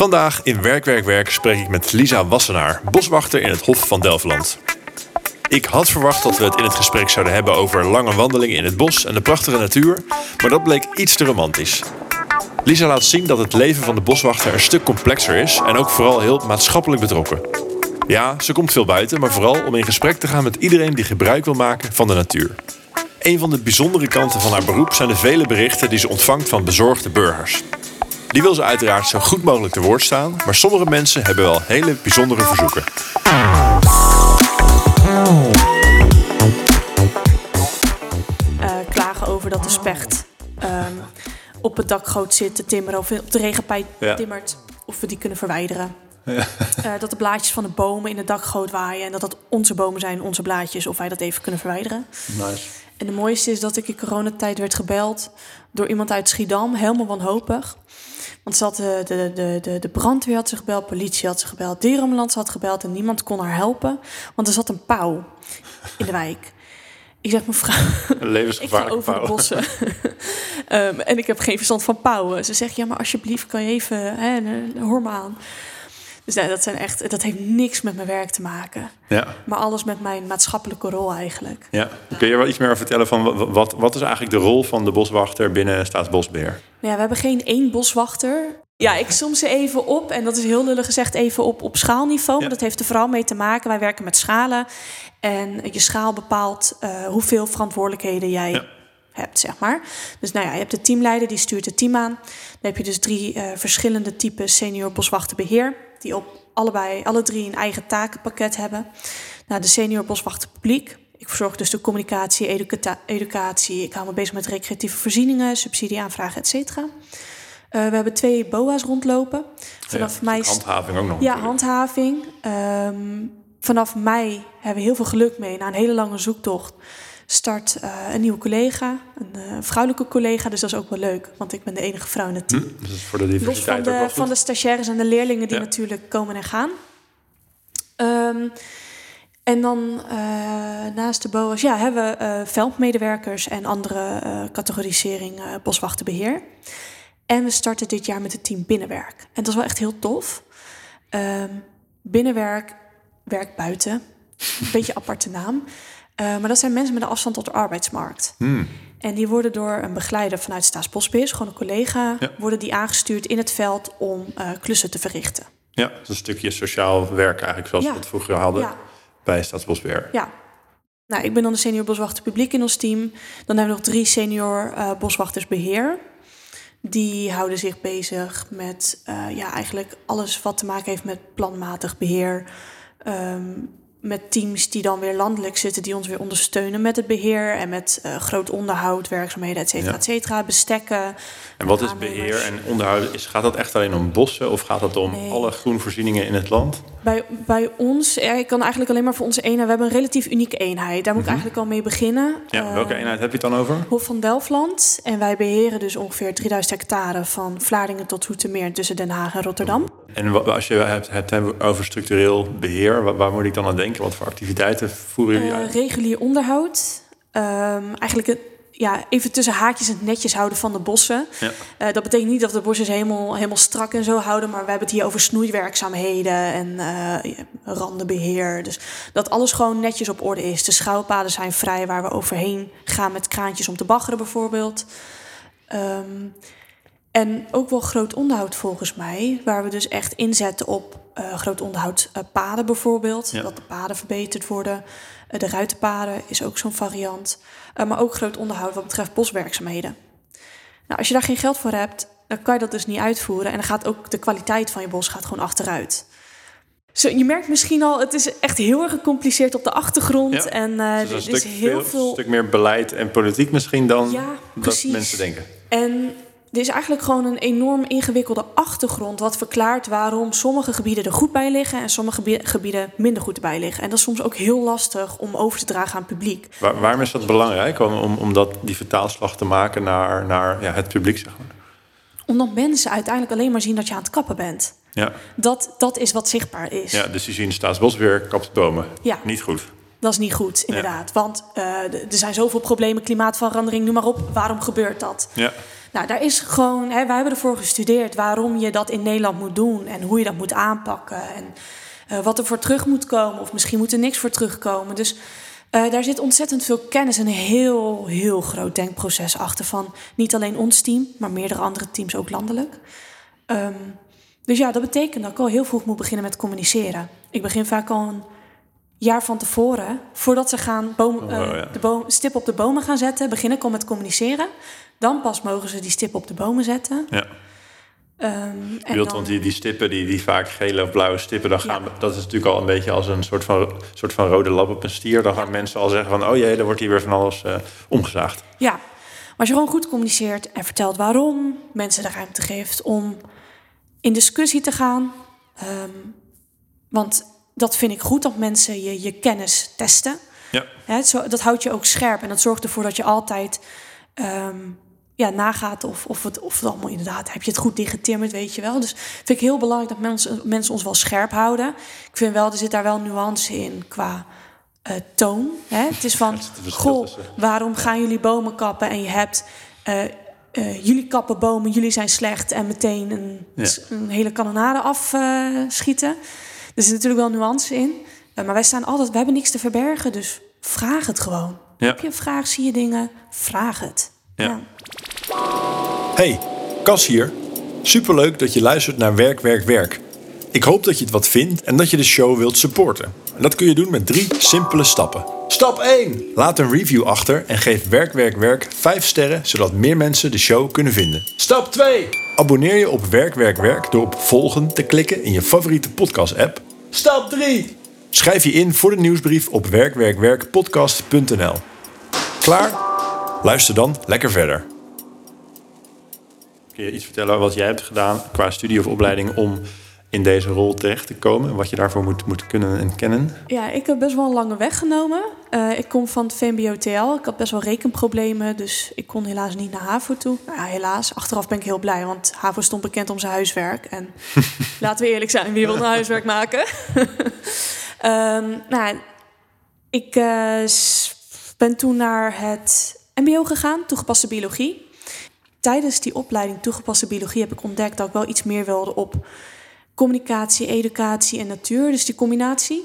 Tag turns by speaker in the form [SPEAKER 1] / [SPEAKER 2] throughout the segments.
[SPEAKER 1] Vandaag in Werk, Werk, Werk spreek ik met Lisa Wassenaar, boswachter in het Hof van Delftland. Ik had verwacht dat we het in het gesprek zouden hebben over lange wandelingen in het bos en de prachtige natuur, maar dat bleek iets te romantisch. Lisa laat zien dat het leven van de boswachter een stuk complexer is en ook vooral heel maatschappelijk betrokken. Ja, ze komt veel buiten, maar vooral om in gesprek te gaan met iedereen die gebruik wil maken van de natuur. Een van de bijzondere kanten van haar beroep zijn de vele berichten die ze ontvangt van bezorgde burgers. Die wil ze uiteraard zo goed mogelijk te woord staan, maar sommige mensen hebben wel hele bijzondere verzoeken.
[SPEAKER 2] Uh, klagen over dat de specht um, op het dakgoot zit te timmeren of op de regenpijp
[SPEAKER 1] Ja.
[SPEAKER 2] timmert, of we die kunnen verwijderen. Uh, dat de blaadjes van de bomen in het dakgoot waaien en dat dat onze bomen zijn, onze blaadjes, of wij dat even kunnen verwijderen.
[SPEAKER 1] Nice.
[SPEAKER 2] En de mooiste is dat ik in coronatijd werd gebeld door iemand uit Schiedam, helemaal wanhopig. Want ze had de, de, de, de, de brandweer had ze gebeld, politie had ze gebeld, dierenambulance had gebeld en niemand kon haar helpen, want er zat een pauw in de wijk. Ik zeg mevrouw,
[SPEAKER 1] Een
[SPEAKER 2] ik ga
[SPEAKER 1] levensgevaarlijke
[SPEAKER 2] over de bossen. Ehm, en ik heb geen verstand van pauwen. Ze zegt, ja, maar alsjeblieft kan je even, hè, eh, hoor me aan. Dus ja, dat, zijn echt, dat heeft niks met mijn werk te maken.
[SPEAKER 1] Ja,
[SPEAKER 2] Maar alles met mijn maatschappelijke rol eigenlijk.
[SPEAKER 1] ja. Kun je er wel iets meer over vertellen van wa- wat, wat is eigenlijk de rol van de boswachter binnen Staatsbosbeheer?
[SPEAKER 2] Ja, we hebben geen één boswachter. Ja, ik som ze even op. En dat is heel lullig gezegd even op, op schaalniveau.
[SPEAKER 1] Ja.
[SPEAKER 2] Maar dat heeft er vooral mee te maken. Wij werken met schalen. En je schaal bepaalt eh, hoeveel verantwoordelijkheden jij
[SPEAKER 1] Ja.
[SPEAKER 2] Hebt, zeg maar. Dus nou ja, je hebt de teamleider, die stuurt het team aan. Dan heb je dus drie eh, verschillende typen senior boswachterbeheer. Die op allebei, alle drie een eigen takenpakket hebben. Nou, de senior boswachter publiek. Ik verzorg dus de communicatie, educatie. Ik hou me bezig met recreatieve voorzieningen, subsidieaanvragen, et cetera. Eh, we hebben twee BOA's rondlopen. Vanaf
[SPEAKER 1] Ja,
[SPEAKER 2] mei
[SPEAKER 1] Handhaving ook nog.
[SPEAKER 2] ja, handhaving. Ehm, vanaf mei hebben we heel veel geluk mee. Na een hele lange zoektocht start eh, een nieuwe collega, een eh, vrouwelijke collega. Dus dat is ook wel leuk, want ik ben de enige vrouw in het team.
[SPEAKER 1] Hm, Dus voor de
[SPEAKER 2] Los
[SPEAKER 1] diversiteit
[SPEAKER 2] van
[SPEAKER 1] ook wel
[SPEAKER 2] de, van de stagiaires en de leerlingen die
[SPEAKER 1] Ja.
[SPEAKER 2] natuurlijk komen en gaan. Ehm, en dan eh, naast de BOA's ja, hebben we veldmedewerkers en andere categorisering eh, boswachtenbeheer. En we starten dit jaar met het team Binnenwerk. En dat is wel echt heel tof. Ehm, binnenwerk, werk buiten. Een beetje aparte naam. Eh, maar dat zijn mensen met een afstand tot de arbeidsmarkt.
[SPEAKER 1] Hmm.
[SPEAKER 2] En die worden door een begeleider vanuit Staatsbosbeheer, gewoon een collega,
[SPEAKER 1] Ja.
[SPEAKER 2] worden die aangestuurd in het veld om eh, klussen te verrichten.
[SPEAKER 1] Ja, dat is een stukje sociaal werk eigenlijk, zoals
[SPEAKER 2] Ja.
[SPEAKER 1] we het vroeger hadden
[SPEAKER 2] Ja,
[SPEAKER 1] bij Staatsbosbeheer.
[SPEAKER 2] ja. Nou, ik ben dan de senior boswachter publiek in ons team. Dan hebben we nog drie senior eh, boswachters beheer. Die houden zich bezig met eh, ja, eigenlijk alles wat te maken heeft met planmatig beheer. Ehm, met teams die dan weer landelijk zitten, die ons weer ondersteunen met het beheer en met eh, groot onderhoud, werkzaamheden, et cetera,
[SPEAKER 1] Ja.
[SPEAKER 2] et cetera. Bestekken.
[SPEAKER 1] En wat is beheer en onderhoud? Is, gaat dat echt alleen om bossen of gaat het om
[SPEAKER 2] Nee.
[SPEAKER 1] alle groenvoorzieningen in het land?
[SPEAKER 2] Bij, bij ons, ja, ik kan eigenlijk alleen maar voor onze eenheid. We hebben een relatief unieke eenheid. Daar moet ik eigenlijk al mee beginnen.
[SPEAKER 1] Mhm. Ja,
[SPEAKER 2] Eh,
[SPEAKER 1] welke eenheid heb je het dan over?
[SPEAKER 2] Hof van Delftland. En wij beheren dus ongeveer 3000 hectare van Vlaardingen tot Hoetermeer tussen Den Haag en Rotterdam.
[SPEAKER 1] En als je het hebt over structureel beheer, waar, moet ik dan aan denken? Wat voor activiteiten voeren jullie
[SPEAKER 2] Eh,
[SPEAKER 1] uit?
[SPEAKER 2] regulier onderhoud. Ehm, eigenlijk het, ja, even tussen haakjes het netjes houden van de bossen.
[SPEAKER 1] Ja.
[SPEAKER 2] Eh, dat betekent niet dat de bosjes helemaal, helemaal strak en zo houden, maar we hebben het hier over snoeiwerkzaamheden en eh, randenbeheer. Dus dat alles gewoon netjes op orde is. De schouwpaden zijn vrij waar we overheen gaan met kraantjes om te baggeren bijvoorbeeld. Ehm, en ook wel groot onderhoud volgens mij, waar we dus echt inzetten op eh, groot onderhoud eh, paden bijvoorbeeld.
[SPEAKER 1] Ja.
[SPEAKER 2] Dat de paden verbeterd worden. Eh, de ruitenpaden is ook zo'n variant. Maar ook groot onderhoud wat betreft boswerkzaamheden. Nou, als je daar geen geld voor hebt, dan kan je dat dus niet uitvoeren. En dan gaat ook de kwaliteit van je bos gaat gewoon achteruit. Zo, je merkt misschien al, het is echt heel erg gecompliceerd op de achtergrond.
[SPEAKER 1] Ja,
[SPEAKER 2] En
[SPEAKER 1] Dus
[SPEAKER 2] er
[SPEAKER 1] een
[SPEAKER 2] is
[SPEAKER 1] stuk,
[SPEAKER 2] heel
[SPEAKER 1] veel,
[SPEAKER 2] veel...
[SPEAKER 1] stuk meer beleid en politiek misschien dan
[SPEAKER 2] Ja,
[SPEAKER 1] dat mensen denken.
[SPEAKER 2] En er is eigenlijk gewoon een enorm ingewikkelde achtergrond... wat verklaart waarom sommige gebieden er goed bij liggen... en sommige gebi- gebieden minder goed bij liggen. En dat is soms ook heel lastig om over te dragen aan het publiek.
[SPEAKER 1] Waar, waarom is dat belangrijk om, om, om dat, die vertaalslag te maken naar, naar ja, het publiek? Zeg maar?
[SPEAKER 2] Omdat mensen uiteindelijk alleen maar zien dat je aan het kappen bent.
[SPEAKER 1] ja.
[SPEAKER 2] Dat, dat is wat zichtbaar is.
[SPEAKER 1] ja, dus die zien staatsbosbeheer kapt bomen.
[SPEAKER 2] Ja.
[SPEAKER 1] Niet goed.
[SPEAKER 2] Dat is niet goed, inderdaad. Want uh, er zijn zoveel problemen, klimaatverandering, noem maar op. Waarom gebeurt dat?
[SPEAKER 1] Ja.
[SPEAKER 2] Nou, daar is gewoon, hè, wij hebben ervoor gestudeerd waarom je dat in Nederland moet doen en hoe je dat moet aanpakken en uh, wat er voor terug moet komen, of misschien moet er niks voor terugkomen. Dus uh, daar zit ontzettend veel kennis en een heel, heel groot denkproces achter van niet alleen ons team, maar meerdere andere teams ook landelijk. Um, dus ja, dat betekent dat ik al heel vroeg moet beginnen met communiceren. Ik begin vaak al een jaar van tevoren, voordat ze gaan boom, uh, oh, ja. de boom, stip op de bomen gaan zetten, begin ik al met communiceren. Dan pas mogen ze die stip op de bomen zetten.
[SPEAKER 1] Ja. Um, en dan... want die, die stippen, die, die vaak gele of blauwe stippen, dan gaan, dat is natuurlijk al een beetje als een soort van, soort van rode lap op een stier. Dan gaan mensen al zeggen van, oh jee, dan wordt hier weer van alles uh, omgezaagd.
[SPEAKER 2] Ja, maar als je gewoon goed communiceert en vertelt waarom, mensen de ruimte geeft om in discussie te gaan. Um, want dat vind ik goed, dat mensen je, je kennis testen.
[SPEAKER 1] Ja.
[SPEAKER 2] He, zo, dat houdt je ook scherp en dat zorgt ervoor dat je altijd um, ja, nagaat of, of, het, of het allemaal inderdaad, heb je het goed digetimmerd, weet je wel. Dus vind ik heel belangrijk dat mensen, mensen ons wel scherp houden. Ik vind wel, er zit daar wel nuance in qua uh, toon. Hè? Het is van, goh, waarom gaan jullie bomen kappen en je hebt... Uh, uh, jullie kappen bomen, jullie zijn slecht en meteen een, ja. een hele kanonade afschieten. Uh, er zit natuurlijk wel nuance in. Uh, maar wij staan altijd, we hebben niks te verbergen, dus vraag het gewoon.
[SPEAKER 1] Ja.
[SPEAKER 2] Heb je een vraag, zie je dingen, vraag het.
[SPEAKER 1] Ja. ja. Hey, Cas hier. Superleuk dat je luistert naar Werk, Werk, Werk. Ik hoop dat je het wat vindt en dat je de show wilt supporten. En dat kun je doen met drie simpele stappen. Stap 1. Laat een review achter en geef Werk, Werk, Werk 5 sterren, zodat meer mensen de show kunnen vinden. Stap 2. Abonneer je op Werk, Werk, Werk door op volgen te klikken in je favoriete podcast-app. Stap 3. Schrijf je in voor de nieuwsbrief op werkwerkwerkpodcast.nl. Klaar? Luister dan lekker verder. Kun je iets vertellen wat jij hebt gedaan qua studie of opleiding om in deze rol terecht te komen? Wat je daarvoor moet, moet kunnen en kennen?
[SPEAKER 2] Ja, ik heb best wel een lange weg genomen. Uh, ik kom van het VMBO-TL. Ik had best wel rekenproblemen, dus ik kon helaas niet naar HAVO toe. Nou ja, helaas. Achteraf ben ik heel blij, want HAVO stond bekend om zijn huiswerk. En laten we eerlijk zijn, wie wil een huiswerk maken? um, nou, ik uh, ben toen naar het MBO gegaan, toegepaste biologie. Tijdens die opleiding toegepaste biologie heb ik ontdekt dat ik wel iets meer wilde op communicatie, educatie en natuur. Dus die combinatie.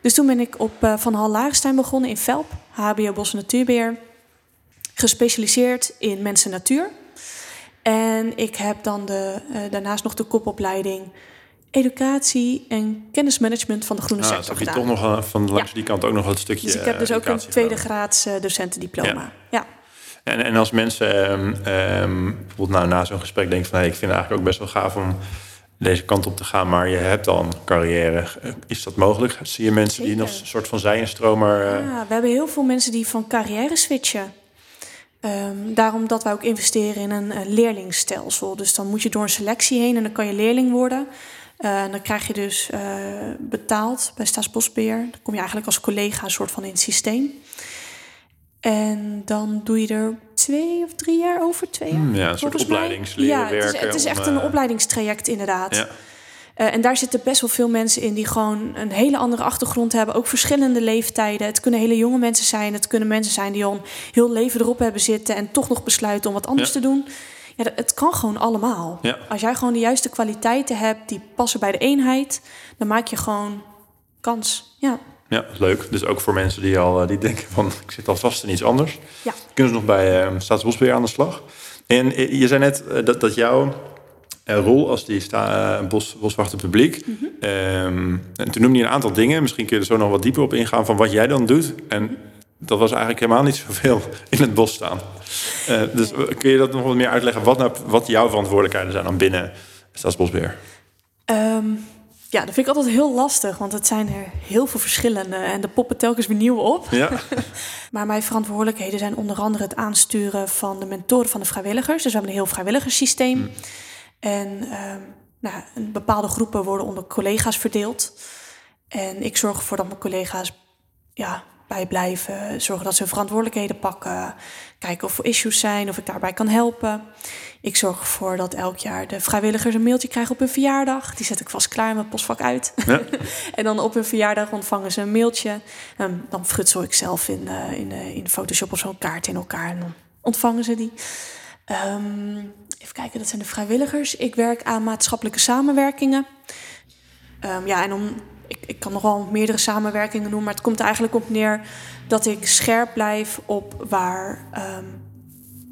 [SPEAKER 2] Dus toen ben ik op uh, Van Hal Lagerstein begonnen in Velp, HBO Bos en Natuurbeheer. Gespecialiseerd in mensen en natuur. En ik heb dan de, uh, daarnaast nog de kopopleiding educatie en kennismanagement van de groene
[SPEAKER 1] ah,
[SPEAKER 2] sector
[SPEAKER 1] zag je toch nog van langs
[SPEAKER 2] ja.
[SPEAKER 1] die kant ook nog wat stukje
[SPEAKER 2] Dus ik heb dus ook een tweede graads docentendiploma. Ja. ja.
[SPEAKER 1] En, en als mensen um, um, bijvoorbeeld nou, na zo'n gesprek denken van... Hey, ik vind het eigenlijk ook best wel gaaf om deze kant op te gaan, maar je hebt al een carrière. Is dat mogelijk? Zie je mensen Zeker. die nog een soort van zijenstromer... Uh...
[SPEAKER 2] Ja, we hebben heel veel mensen die van carrière switchen. Um, daarom dat wij ook investeren in een, een leerlingstelsel. Dus dan moet je door een selectie heen en dan kan je leerling worden... Uh, dan krijg je dus uh, betaald bij Staatsbosbeheer. Dan kom je eigenlijk als collega een soort van in het systeem. En dan doe je er twee of drie jaar over, twee jaar.
[SPEAKER 1] Hmm, ja, een soort opleidingsleren
[SPEAKER 2] Ja, het is, het is echt een uh, opleidingstraject inderdaad. Ja. Uh, en daar zitten best wel veel mensen in die gewoon een hele andere achtergrond hebben. Ook verschillende leeftijden. Het kunnen hele jonge mensen zijn. Het kunnen mensen zijn die al een heel leven erop hebben zitten... en toch nog besluiten om wat anders ja. te doen. Ja, het kan gewoon allemaal.
[SPEAKER 1] Ja.
[SPEAKER 2] Als jij gewoon de juiste kwaliteiten hebt die passen bij de eenheid... dan maak je gewoon kans, ja.
[SPEAKER 1] Ja, leuk. Dus ook voor mensen die al die denken van ik zit al vast in iets anders.
[SPEAKER 2] Ja.
[SPEAKER 1] Kunnen ze nog bij uh, Staatsbosbeheer aan de slag. En je zei net dat, dat jouw rol als die sta, bos, boswachter publiek. Mm -hmm. um, en toen noemde je een aantal dingen. Misschien kun je er zo nog wat dieper op ingaan van wat jij dan doet. En dat was eigenlijk helemaal niet zoveel in het bos staan. dus kun je dat nog wat meer uitleggen? Wat, nou, wat jouw verantwoordelijkheden zijn dan binnen Staatsbosbeheer?
[SPEAKER 2] Um ja, dat vind ik altijd heel lastig, want het zijn er heel veel verschillende en de poppen telkens weer nieuwe op.
[SPEAKER 1] Ja.
[SPEAKER 2] maar mijn verantwoordelijkheden zijn onder andere het aansturen van de mentoren van de vrijwilligers. Dus we hebben een heel vrijwilligerssysteem. Mm. En um, nou, bepaalde groepen worden onder collega's verdeeld. En ik zorg ervoor dat mijn collega's ja, bij blijven. Zorgen dat ze hun verantwoordelijkheden pakken. Kijken of er issues zijn, of ik daarbij kan helpen. Ik zorg ervoor dat elk jaar de vrijwilligers een mailtje krijgen op hun verjaardag. Die zet ik vast klaar in mijn postvak uit. Ja. en dan op hun verjaardag ontvangen ze een mailtje. En dan frutsel ik zelf in, uh, in, uh, in Photoshop of zo'n kaart in elkaar. En dan ontvangen ze die. Um, even kijken, dat zijn de vrijwilligers. Ik werk aan maatschappelijke samenwerkingen. Um, ja, en om, ik, ik kan nog wel meerdere samenwerkingen noemen, maar het komt eigenlijk op neer dat ik scherp blijf op waar um,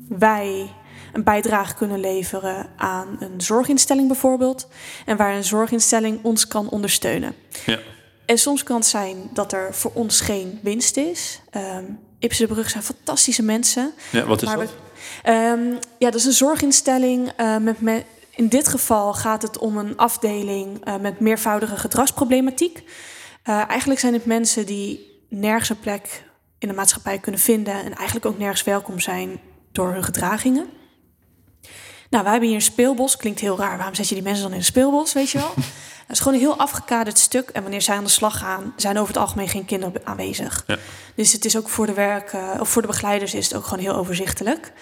[SPEAKER 2] wij een bijdrage kunnen leveren aan een zorginstelling bijvoorbeeld. En waar een zorginstelling ons kan ondersteunen. Ja. En soms kan het zijn dat er voor ons geen winst is. Um, Ipse de Brug zijn fantastische mensen.
[SPEAKER 1] Ja, wat is dat?
[SPEAKER 2] We, um, ja, dat is een zorginstelling uh, met, met in dit geval gaat het om een afdeling uh, met meervoudige gedragsproblematiek. Uh, eigenlijk zijn het mensen die nergens een plek in de maatschappij kunnen vinden en eigenlijk ook nergens welkom zijn door hun gedragingen. Nou, wij hebben hier een speelbos. Klinkt heel raar. Waarom zet je die mensen dan in een speelbos, weet je wel? Het is gewoon een heel afgekaderd stuk. En wanneer zij aan de slag gaan, zijn over het algemeen geen kinderen aanwezig. Ja. Dus het is ook voor de werk, of voor de begeleiders is het ook gewoon heel overzichtelijk.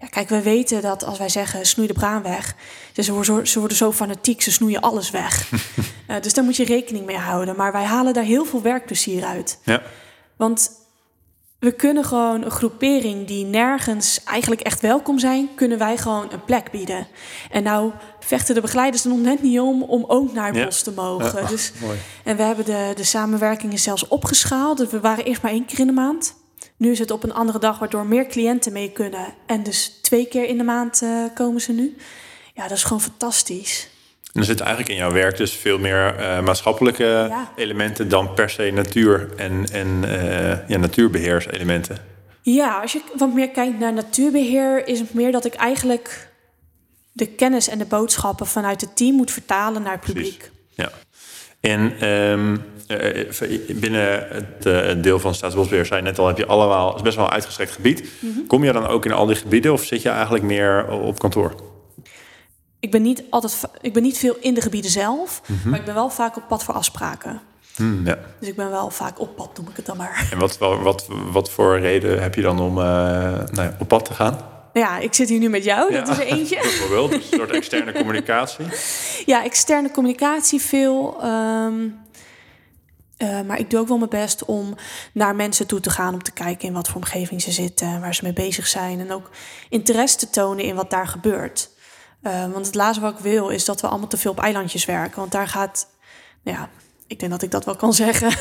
[SPEAKER 2] Ja, kijk, we weten dat als wij zeggen snoei de braan weg, dus ze, worden, ze worden zo fanatiek, ze snoeien alles weg. uh, dus daar moet je rekening mee houden. Maar wij halen daar heel veel werkplezier uit. Ja. Want we kunnen gewoon een groepering die nergens eigenlijk echt welkom zijn, kunnen wij gewoon een plek bieden. En nou vechten de begeleiders er nog net niet om om ook naar het bos te mogen.
[SPEAKER 1] Ja,
[SPEAKER 2] dus,
[SPEAKER 1] mooi.
[SPEAKER 2] En we hebben de, de samenwerkingen zelfs opgeschaald. Dus we waren eerst maar één keer in de maand. Nu is het op een andere dag, waardoor meer cliënten mee kunnen. En dus twee keer in de maand uh, komen ze nu. Ja, dat is gewoon fantastisch.
[SPEAKER 1] En er zit eigenlijk in jouw werk dus veel meer uh, maatschappelijke ja. elementen dan per se natuur en, en uh, ja, natuurbeheerselementen.
[SPEAKER 2] Ja, als je wat meer kijkt naar natuurbeheer, is het meer dat ik eigenlijk de kennis en de boodschappen vanuit het team moet vertalen naar het publiek.
[SPEAKER 1] Precies. Ja. En um, binnen het uh, deel van Staatsbosbeheer, zei je net al, heb je allemaal, het is best wel een uitgestrekt gebied. Mm -hmm. Kom je dan ook in al die gebieden of zit je eigenlijk meer op kantoor?
[SPEAKER 2] Ik ben niet altijd, ik ben niet veel in de gebieden zelf, mm -hmm. maar ik ben wel vaak op pad voor afspraken.
[SPEAKER 1] Mm, ja.
[SPEAKER 2] Dus ik ben wel vaak op pad, noem ik het dan maar.
[SPEAKER 1] En wat, wat, wat voor reden heb je dan om uh, nou ja, op pad te gaan?
[SPEAKER 2] Ja, ik zit hier nu met jou, dat is er eentje.
[SPEAKER 1] Bijvoorbeeld, een soort externe communicatie.
[SPEAKER 2] Ja, externe communicatie veel. Um, uh, maar ik doe ook wel mijn best om naar mensen toe te gaan om te kijken in wat voor omgeving ze zitten, waar ze mee bezig zijn en ook interesse te tonen in wat daar gebeurt. Uh, want het laatste wat ik wil is dat we allemaal te veel op eilandjes werken, want daar gaat, nou ja, ik denk dat ik dat wel kan zeggen.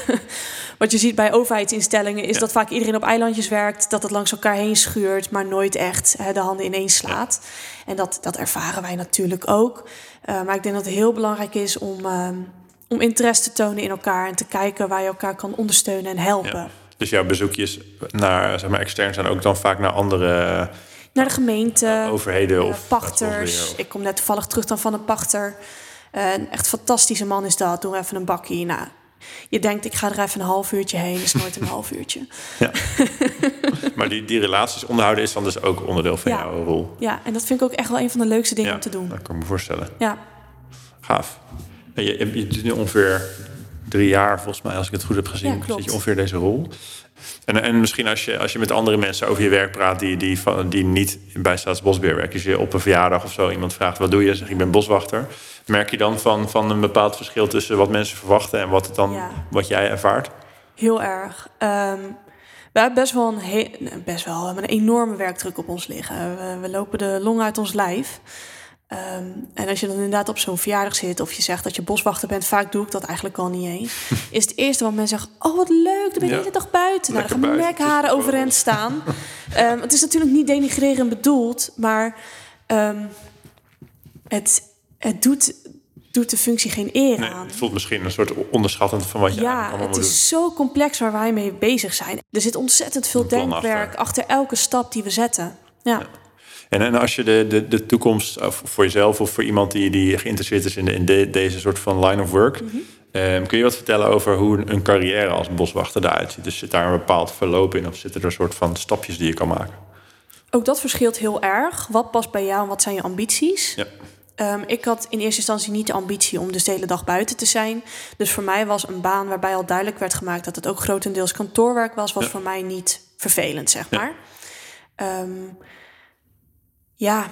[SPEAKER 2] Wat je ziet bij overheidsinstellingen is ja. dat vaak iedereen op eilandjes werkt, dat het langs elkaar heen schuurt, maar nooit echt hè, de handen ineens slaat. Ja. En dat, dat ervaren wij natuurlijk ook. Uh, maar ik denk dat het heel belangrijk is om, uh, om interesse te tonen in elkaar en te kijken waar je elkaar kan ondersteunen en helpen.
[SPEAKER 1] Ja. Dus jouw bezoekjes naar zeg maar, extern zijn ook dan vaak naar andere.
[SPEAKER 2] Naar de gemeente,
[SPEAKER 1] uh, overheden of
[SPEAKER 2] pachters. Of... Ik kom net toevallig terug dan van een pachter. Uh, een echt fantastische man is dat. Doen we even een bakkie. Nou, je denkt, ik ga er even een half uurtje heen. is nooit een half uurtje.
[SPEAKER 1] Ja. maar die, die relaties onderhouden is dan dus ook onderdeel van
[SPEAKER 2] ja.
[SPEAKER 1] jouw rol.
[SPEAKER 2] Ja, en dat vind ik ook echt wel een van de leukste dingen
[SPEAKER 1] ja,
[SPEAKER 2] om te doen.
[SPEAKER 1] Dat kan ik me voorstellen.
[SPEAKER 2] Ja.
[SPEAKER 1] Gaaf. En je, je doet nu ongeveer drie jaar, volgens mij, als ik het goed heb gezien,
[SPEAKER 2] ja,
[SPEAKER 1] zit je ongeveer deze rol. En, en misschien als je, als je met andere mensen over je werk praat die, die, die niet bij Staatsbosbeheer werken, als je op een verjaardag of zo iemand vraagt: wat doe je? Zeg ik ben boswachter. Merk je dan van, van een bepaald verschil tussen wat mensen verwachten en wat, het dan,
[SPEAKER 2] Ja.
[SPEAKER 1] wat jij ervaart?
[SPEAKER 2] Heel erg. Ehm, we hebben best wel een, he- best wel, we hebben een enorme werkdruk op ons liggen. We, we lopen de long uit ons lijf. Ehm, en als je dan inderdaad op zo'n verjaardag zit of je zegt dat je boswachter bent, vaak doe ik dat eigenlijk al niet eens. Is het eerste wat mensen zeggen: Oh, wat leuk, dan ben je
[SPEAKER 1] Ja.
[SPEAKER 2] de hele dag buiten. Nou, dan gaan mijn
[SPEAKER 1] buiten.
[SPEAKER 2] nekharen overeind staan. Ehm, het is natuurlijk niet denigrerend bedoeld, maar ehm, het, het doet, doet de functie geen eer
[SPEAKER 1] Nee,
[SPEAKER 2] aan.
[SPEAKER 1] het voelt misschien een soort onderschattend van wat je
[SPEAKER 2] Ja,
[SPEAKER 1] allemaal
[SPEAKER 2] het is zo complex waar wij mee bezig zijn. Er zit ontzettend veel denkwerk
[SPEAKER 1] achter.
[SPEAKER 2] achter. elke stap die we zetten. Ja.
[SPEAKER 1] En, en als je de, de, de toekomst, of voor jezelf of voor iemand die, die geïnteresseerd is in, de, in de- deze soort van line of work,
[SPEAKER 2] Mhm.
[SPEAKER 1] ehm, kun je wat vertellen over hoe een, een carrière als boswachter eruit ziet? Dus zit daar een bepaald verloop in of zitten er een soort van stapjes die je kan maken?
[SPEAKER 2] ook dat verschilt heel erg. Wat past bij jou en wat zijn je ambities?
[SPEAKER 1] Ja.
[SPEAKER 2] Ehm, ik had in eerste instantie niet de ambitie om dus de hele dag buiten te zijn. Dus voor mij was een baan waarbij al duidelijk werd gemaakt dat het ook grotendeels kantoorwerk was, was voor mij niet vervelend, zeg maar. Ja. Ja,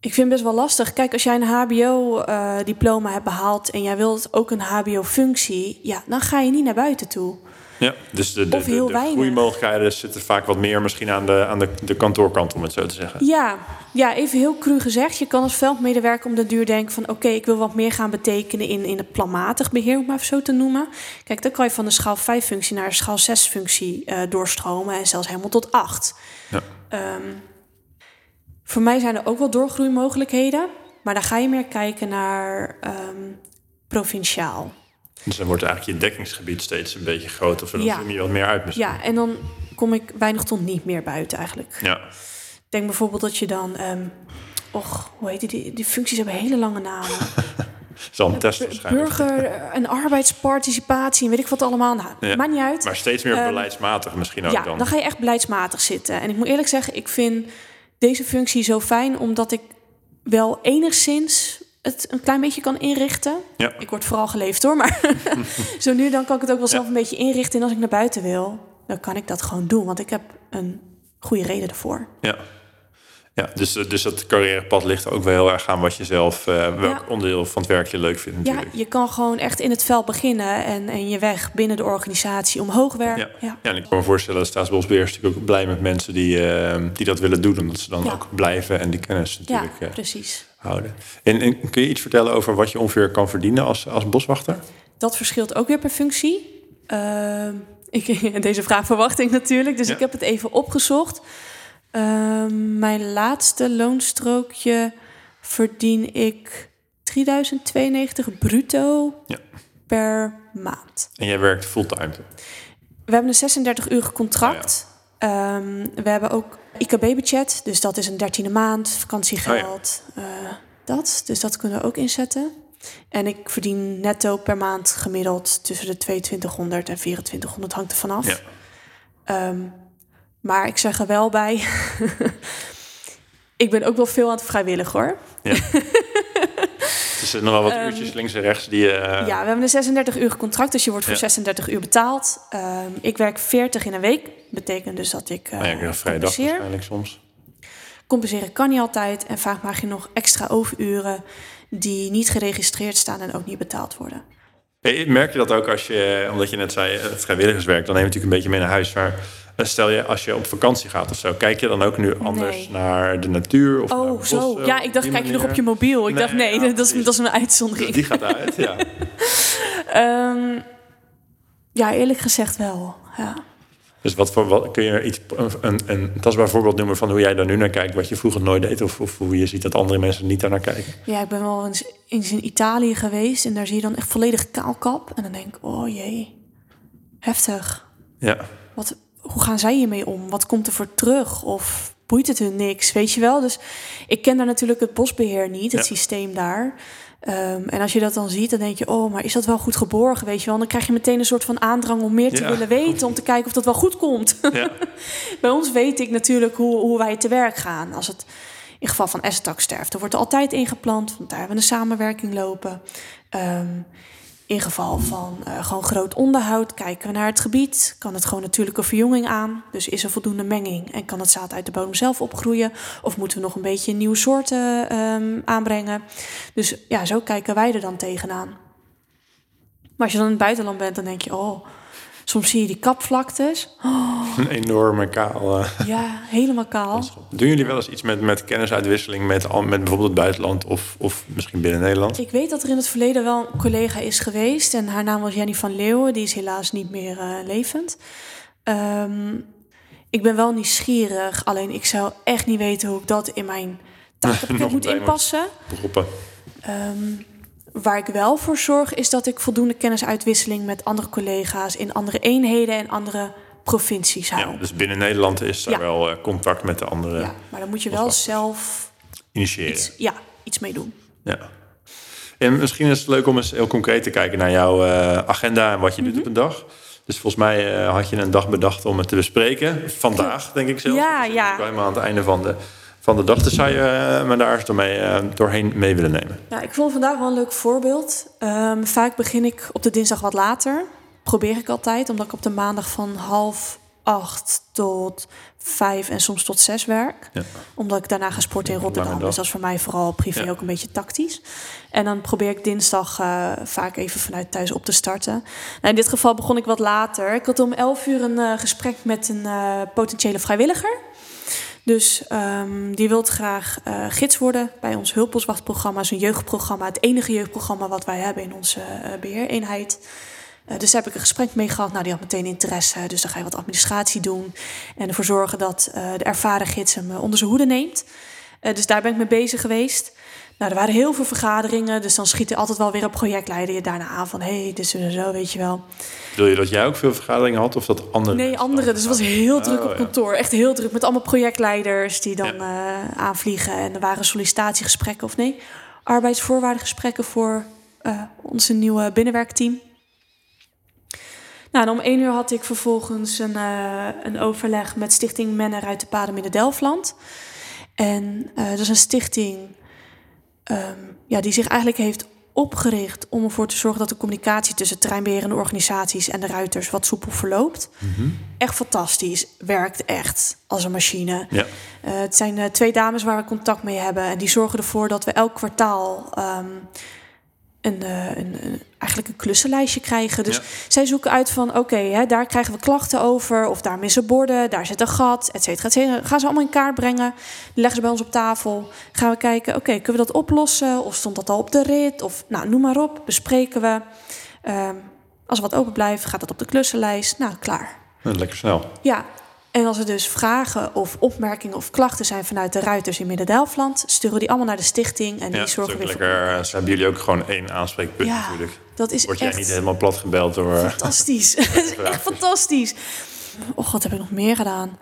[SPEAKER 2] ik vind het best wel lastig. Kijk, als jij een HBO-diploma hebt behaald en jij wilt ook een HBO-functie, ja, dan ga je niet naar buiten toe.
[SPEAKER 1] Ja, dus de, de, de, de groeimogelijkheden zitten vaak wat meer misschien aan, de, aan de, de kantoorkant, om het zo te zeggen.
[SPEAKER 2] Ja, ja, even heel cru gezegd. Je kan als veldmedewerker om de duur denken van... oké, ik wil wat meer gaan betekenen in, in het planmatig beheer, om het maar even zo te noemen. Kijk, dan kan je van de schaal 5-functie naar de schaal 6-functie uh, eh, doorstromen... en zelfs helemaal tot 8. Ja. Um, voor mij zijn er ook wel doorgroeimogelijkheden... maar dan ga je meer kijken naar um, provinciaal.
[SPEAKER 1] Dus dan wordt eigenlijk je dekkingsgebied steeds een beetje groter, zodat ja. je wat meer uit misschien.
[SPEAKER 2] Ja, en dan kom ik weinig tot niet meer buiten eigenlijk.
[SPEAKER 1] Ja.
[SPEAKER 2] Denk bijvoorbeeld dat je dan, um, och, hoe heet die, die functies hebben hele lange namen.
[SPEAKER 1] Zal een test waarschijnlijk.
[SPEAKER 2] Burger en arbeidsparticipatie en weet ik wat allemaal. Nou, ja. maakt niet uit.
[SPEAKER 1] Maar steeds meer um, beleidsmatig misschien ook
[SPEAKER 2] ja,
[SPEAKER 1] dan.
[SPEAKER 2] dan ga je echt beleidsmatig zitten. En ik moet eerlijk zeggen, ik vind deze functie zo fijn omdat ik wel enigszins het een klein beetje kan inrichten.
[SPEAKER 1] Ja.
[SPEAKER 2] Ik word vooral geleefd hoor, maar zo nu dan kan ik het ook wel zelf een beetje inrichten. En als ik naar buiten wil, dan kan ik dat gewoon doen, want ik heb een goede reden ervoor.
[SPEAKER 1] Ja. Ja, dus, dus dat carrièrepad ligt ook wel heel erg aan wat je zelf, uh, welk onderdeel van het werk je leuk vindt. Natuurlijk.
[SPEAKER 2] Ja, je kan gewoon echt in het veld beginnen en, en je weg binnen de organisatie omhoog werken.
[SPEAKER 1] Ja. Ja. ja en ik kan me voorstellen dat Staatsbosbeheer is natuurlijk ook blij met mensen die, uh, die dat willen doen, omdat ze dan ook blijven en die kennis natuurlijk.
[SPEAKER 2] Ja, precies.
[SPEAKER 1] Houden. En, en, kun je iets vertellen over wat je ongeveer kan verdienen als, als boswachter?
[SPEAKER 2] Dat verschilt ook weer per functie. Uh, ik, deze vraag verwacht ik natuurlijk, dus ik heb het even opgezocht. Uh, mijn laatste loonstrookje verdien ik 3092 bruto
[SPEAKER 1] ja.
[SPEAKER 2] per maand.
[SPEAKER 1] En jij werkt fulltime?
[SPEAKER 2] We hebben een 36 uur contract. Oh, ja. um, we hebben ook IKB-budget, dus dat is een dertiende maand, vakantiegeld, oh, ja. uh, dat. Dus dat kunnen we ook inzetten. En ik verdien netto per maand gemiddeld tussen de 2200 en 2400, hangt er vanaf. Ja. Um, maar ik zeg er wel bij, ik ben ook wel veel aan het vrijwillig hoor.
[SPEAKER 1] Ja. er zitten nog wel wat um, uurtjes links en rechts die... Uh...
[SPEAKER 2] Ja, we hebben een 36 uur contract, dus je wordt voor ja. 36 uur betaald. Um, ik werk 40 in een week, betekent dus dat ik uh,
[SPEAKER 1] ja, vrijdag waarschijnlijk soms.
[SPEAKER 2] Compenseren kan niet altijd en vaak maak je nog extra overuren die niet geregistreerd staan en ook niet betaald worden.
[SPEAKER 1] Merk je dat ook als je, omdat je net zei, vrijwilligerswerk, dan neem je natuurlijk een beetje mee naar huis. Maar Stel je als je op vakantie gaat of zo, kijk je dan ook nu anders nee. naar de natuur? Of
[SPEAKER 2] oh, zo. Ja, ik dacht, kijk je nog op je mobiel? Ik nee, dacht, nee, ja, dat, is, dat is een uitzondering.
[SPEAKER 1] Die gaat uit, ja.
[SPEAKER 2] um, ja, eerlijk gezegd wel, ja.
[SPEAKER 1] Dus wat voor, wat, kun je iets, een, een tastbaar voorbeeld noemen van hoe jij daar nu naar kijkt, wat je vroeger nooit deed, of, of hoe je ziet dat andere mensen niet daar naar kijken?
[SPEAKER 2] Ja, ik ben wel eens, eens in Italië geweest en daar zie je dan echt volledig kaalkap. En dan denk ik, oh jee, heftig.
[SPEAKER 1] Ja.
[SPEAKER 2] Wat, hoe gaan zij hiermee om? Wat komt er voor terug? Of boeit het hun niks? Weet je wel? Dus ik ken daar natuurlijk het bosbeheer niet, het ja. systeem daar. Um, en als je dat dan ziet, dan denk je, oh, maar is dat wel goed geborgen? Weet je wel? Dan krijg je meteen een soort van aandrang om meer te ja. willen weten, om te kijken of dat wel goed komt.
[SPEAKER 1] Ja.
[SPEAKER 2] Bij ons weet ik natuurlijk hoe, hoe wij te werk gaan. Als het in geval van essentak sterft, er wordt er altijd ingeplant, want daar hebben we een samenwerking lopen. Um, in geval van uh, gewoon groot onderhoud kijken we naar het gebied. Kan het gewoon natuurlijke verjonging aan? Dus is er voldoende menging en kan het zaad uit de bodem zelf opgroeien? Of moeten we nog een beetje nieuwe soorten um, aanbrengen? Dus ja, zo kijken wij er dan tegenaan. Maar als je dan in het buitenland bent, dan denk je, oh, Soms zie je die kapvlaktes.
[SPEAKER 1] Oh. Een enorme kaal. Uh.
[SPEAKER 2] Ja, helemaal kaal.
[SPEAKER 1] Doen jullie wel eens iets met, met kennisuitwisseling met, met bijvoorbeeld het buitenland of, of misschien binnen Nederland?
[SPEAKER 2] Ik weet dat er in het verleden wel een collega is geweest. En haar naam was Jenny van Leeuwen. Die is helaas niet meer uh, levend. Um, ik ben wel nieuwsgierig. Alleen ik zou echt niet weten hoe ik dat in mijn taakpakket moet inpassen.
[SPEAKER 1] Beroepen.
[SPEAKER 2] Um, Waar ik wel voor zorg is dat ik voldoende kennisuitwisseling met andere collega's in andere eenheden en andere provincies hou.
[SPEAKER 1] Ja, dus binnen Nederland is er ja. wel uh, contact met de andere.
[SPEAKER 2] Ja, maar dan moet je wel zelf
[SPEAKER 1] initiëren.
[SPEAKER 2] Iets, ja, iets mee doen.
[SPEAKER 1] Ja. En misschien is het leuk om eens heel concreet te kijken naar jouw uh, agenda en wat je mm -hmm. doet op een dag. Dus volgens mij uh, had je een dag bedacht om het te bespreken. Vandaag, denk ik zelf.
[SPEAKER 2] Ja, ja.
[SPEAKER 1] Helemaal aan het einde van de van de dag. Dus zou je uh, me daar doorheen, uh, doorheen mee willen nemen?
[SPEAKER 2] Ja, ik vond vandaag wel een leuk voorbeeld. Um, vaak begin ik op de dinsdag wat later. Probeer ik altijd, omdat ik op de maandag van half acht tot vijf en soms tot zes werk. Ja. Omdat ik daarna ga sporten in Rotterdam. Dus dat is voor mij vooral privé ook een beetje tactisch. En dan probeer ik dinsdag uh, vaak even vanuit thuis op te starten. Nou, in dit geval begon ik wat later. Ik had om elf uur een uh, gesprek met een uh, potentiële vrijwilliger. Dus um, die wil graag gids worden bij ons hulpboswachtprogramma. is een jeugdprogramma. Het enige jeugdprogramma wat wij hebben in onze beheereenheid. Uh, dus daar heb ik een gesprek mee gehad. Nou, die had meteen interesse. Dus dan ga je wat administratie doen. En ervoor zorgen dat uh, de ervaren gids hem uh, onder zijn hoede neemt. dus daar ben ik mee bezig geweest. Nou, er waren heel veel vergaderingen. Dus dan schiet er altijd wel weer een projectleider je daarna aan van... hé, hey, dit en zo, weet je wel.
[SPEAKER 1] Wil je dat jij ook veel vergaderingen had of dat andere?
[SPEAKER 2] Nee, andere. Dus het was heel druk oh, op kantoor. Echt heel druk. Met allemaal projectleiders die dan ja. aanvliegen. En er waren sollicitatiegesprekken of nee, arbeidsvoorwaardengesprekken voor onze nieuwe binnenwerkteam. Nou, om één uur had ik vervolgens een, uh, een overleg met Stichting Menner uit de Paden in Delfland. En uh, dat is een stichting um, ja, die zich eigenlijk heeft opgericht om ervoor te zorgen dat de communicatie tussen terreinbeherende organisaties en de ruiters wat soepel verloopt. Mm -hmm. Echt fantastisch, werkt echt als een machine. Ja. Uh, het zijn uh, twee dames waar we contact mee hebben en die zorgen ervoor dat we elk kwartaal um, een, uh, een, een, eigenlijk een klussenlijstje krijgen. Dus ja. zij zoeken uit van oké, okay, daar krijgen we klachten over, of daar missen borden, daar zit een gat, et cetera, et cetera. Gaan ze allemaal in kaart brengen, leggen ze bij ons op tafel. Gaan we kijken, oké, okay, kunnen we dat oplossen? Of stond dat al op de rit? Of nou, noem maar op, bespreken we. Um, als er wat open blijft, gaat dat op de klussenlijst. Nou, klaar.
[SPEAKER 1] Lekker snel.
[SPEAKER 2] Ja, en als er dus vragen of opmerkingen of klachten zijn vanuit de ruiters in Midden-Delfland, sturen die allemaal naar de stichting en die
[SPEAKER 1] ja,
[SPEAKER 2] zorgen weer
[SPEAKER 1] lekker. Ze hebben jullie ook gewoon één aanspreekpunt
[SPEAKER 2] ja,
[SPEAKER 1] natuurlijk.
[SPEAKER 2] Dat is
[SPEAKER 1] Word
[SPEAKER 2] echt
[SPEAKER 1] jij niet helemaal plat gebeld door.
[SPEAKER 2] Fantastisch. Het is echt fantastisch. Oh god, heb ik nog meer gedaan?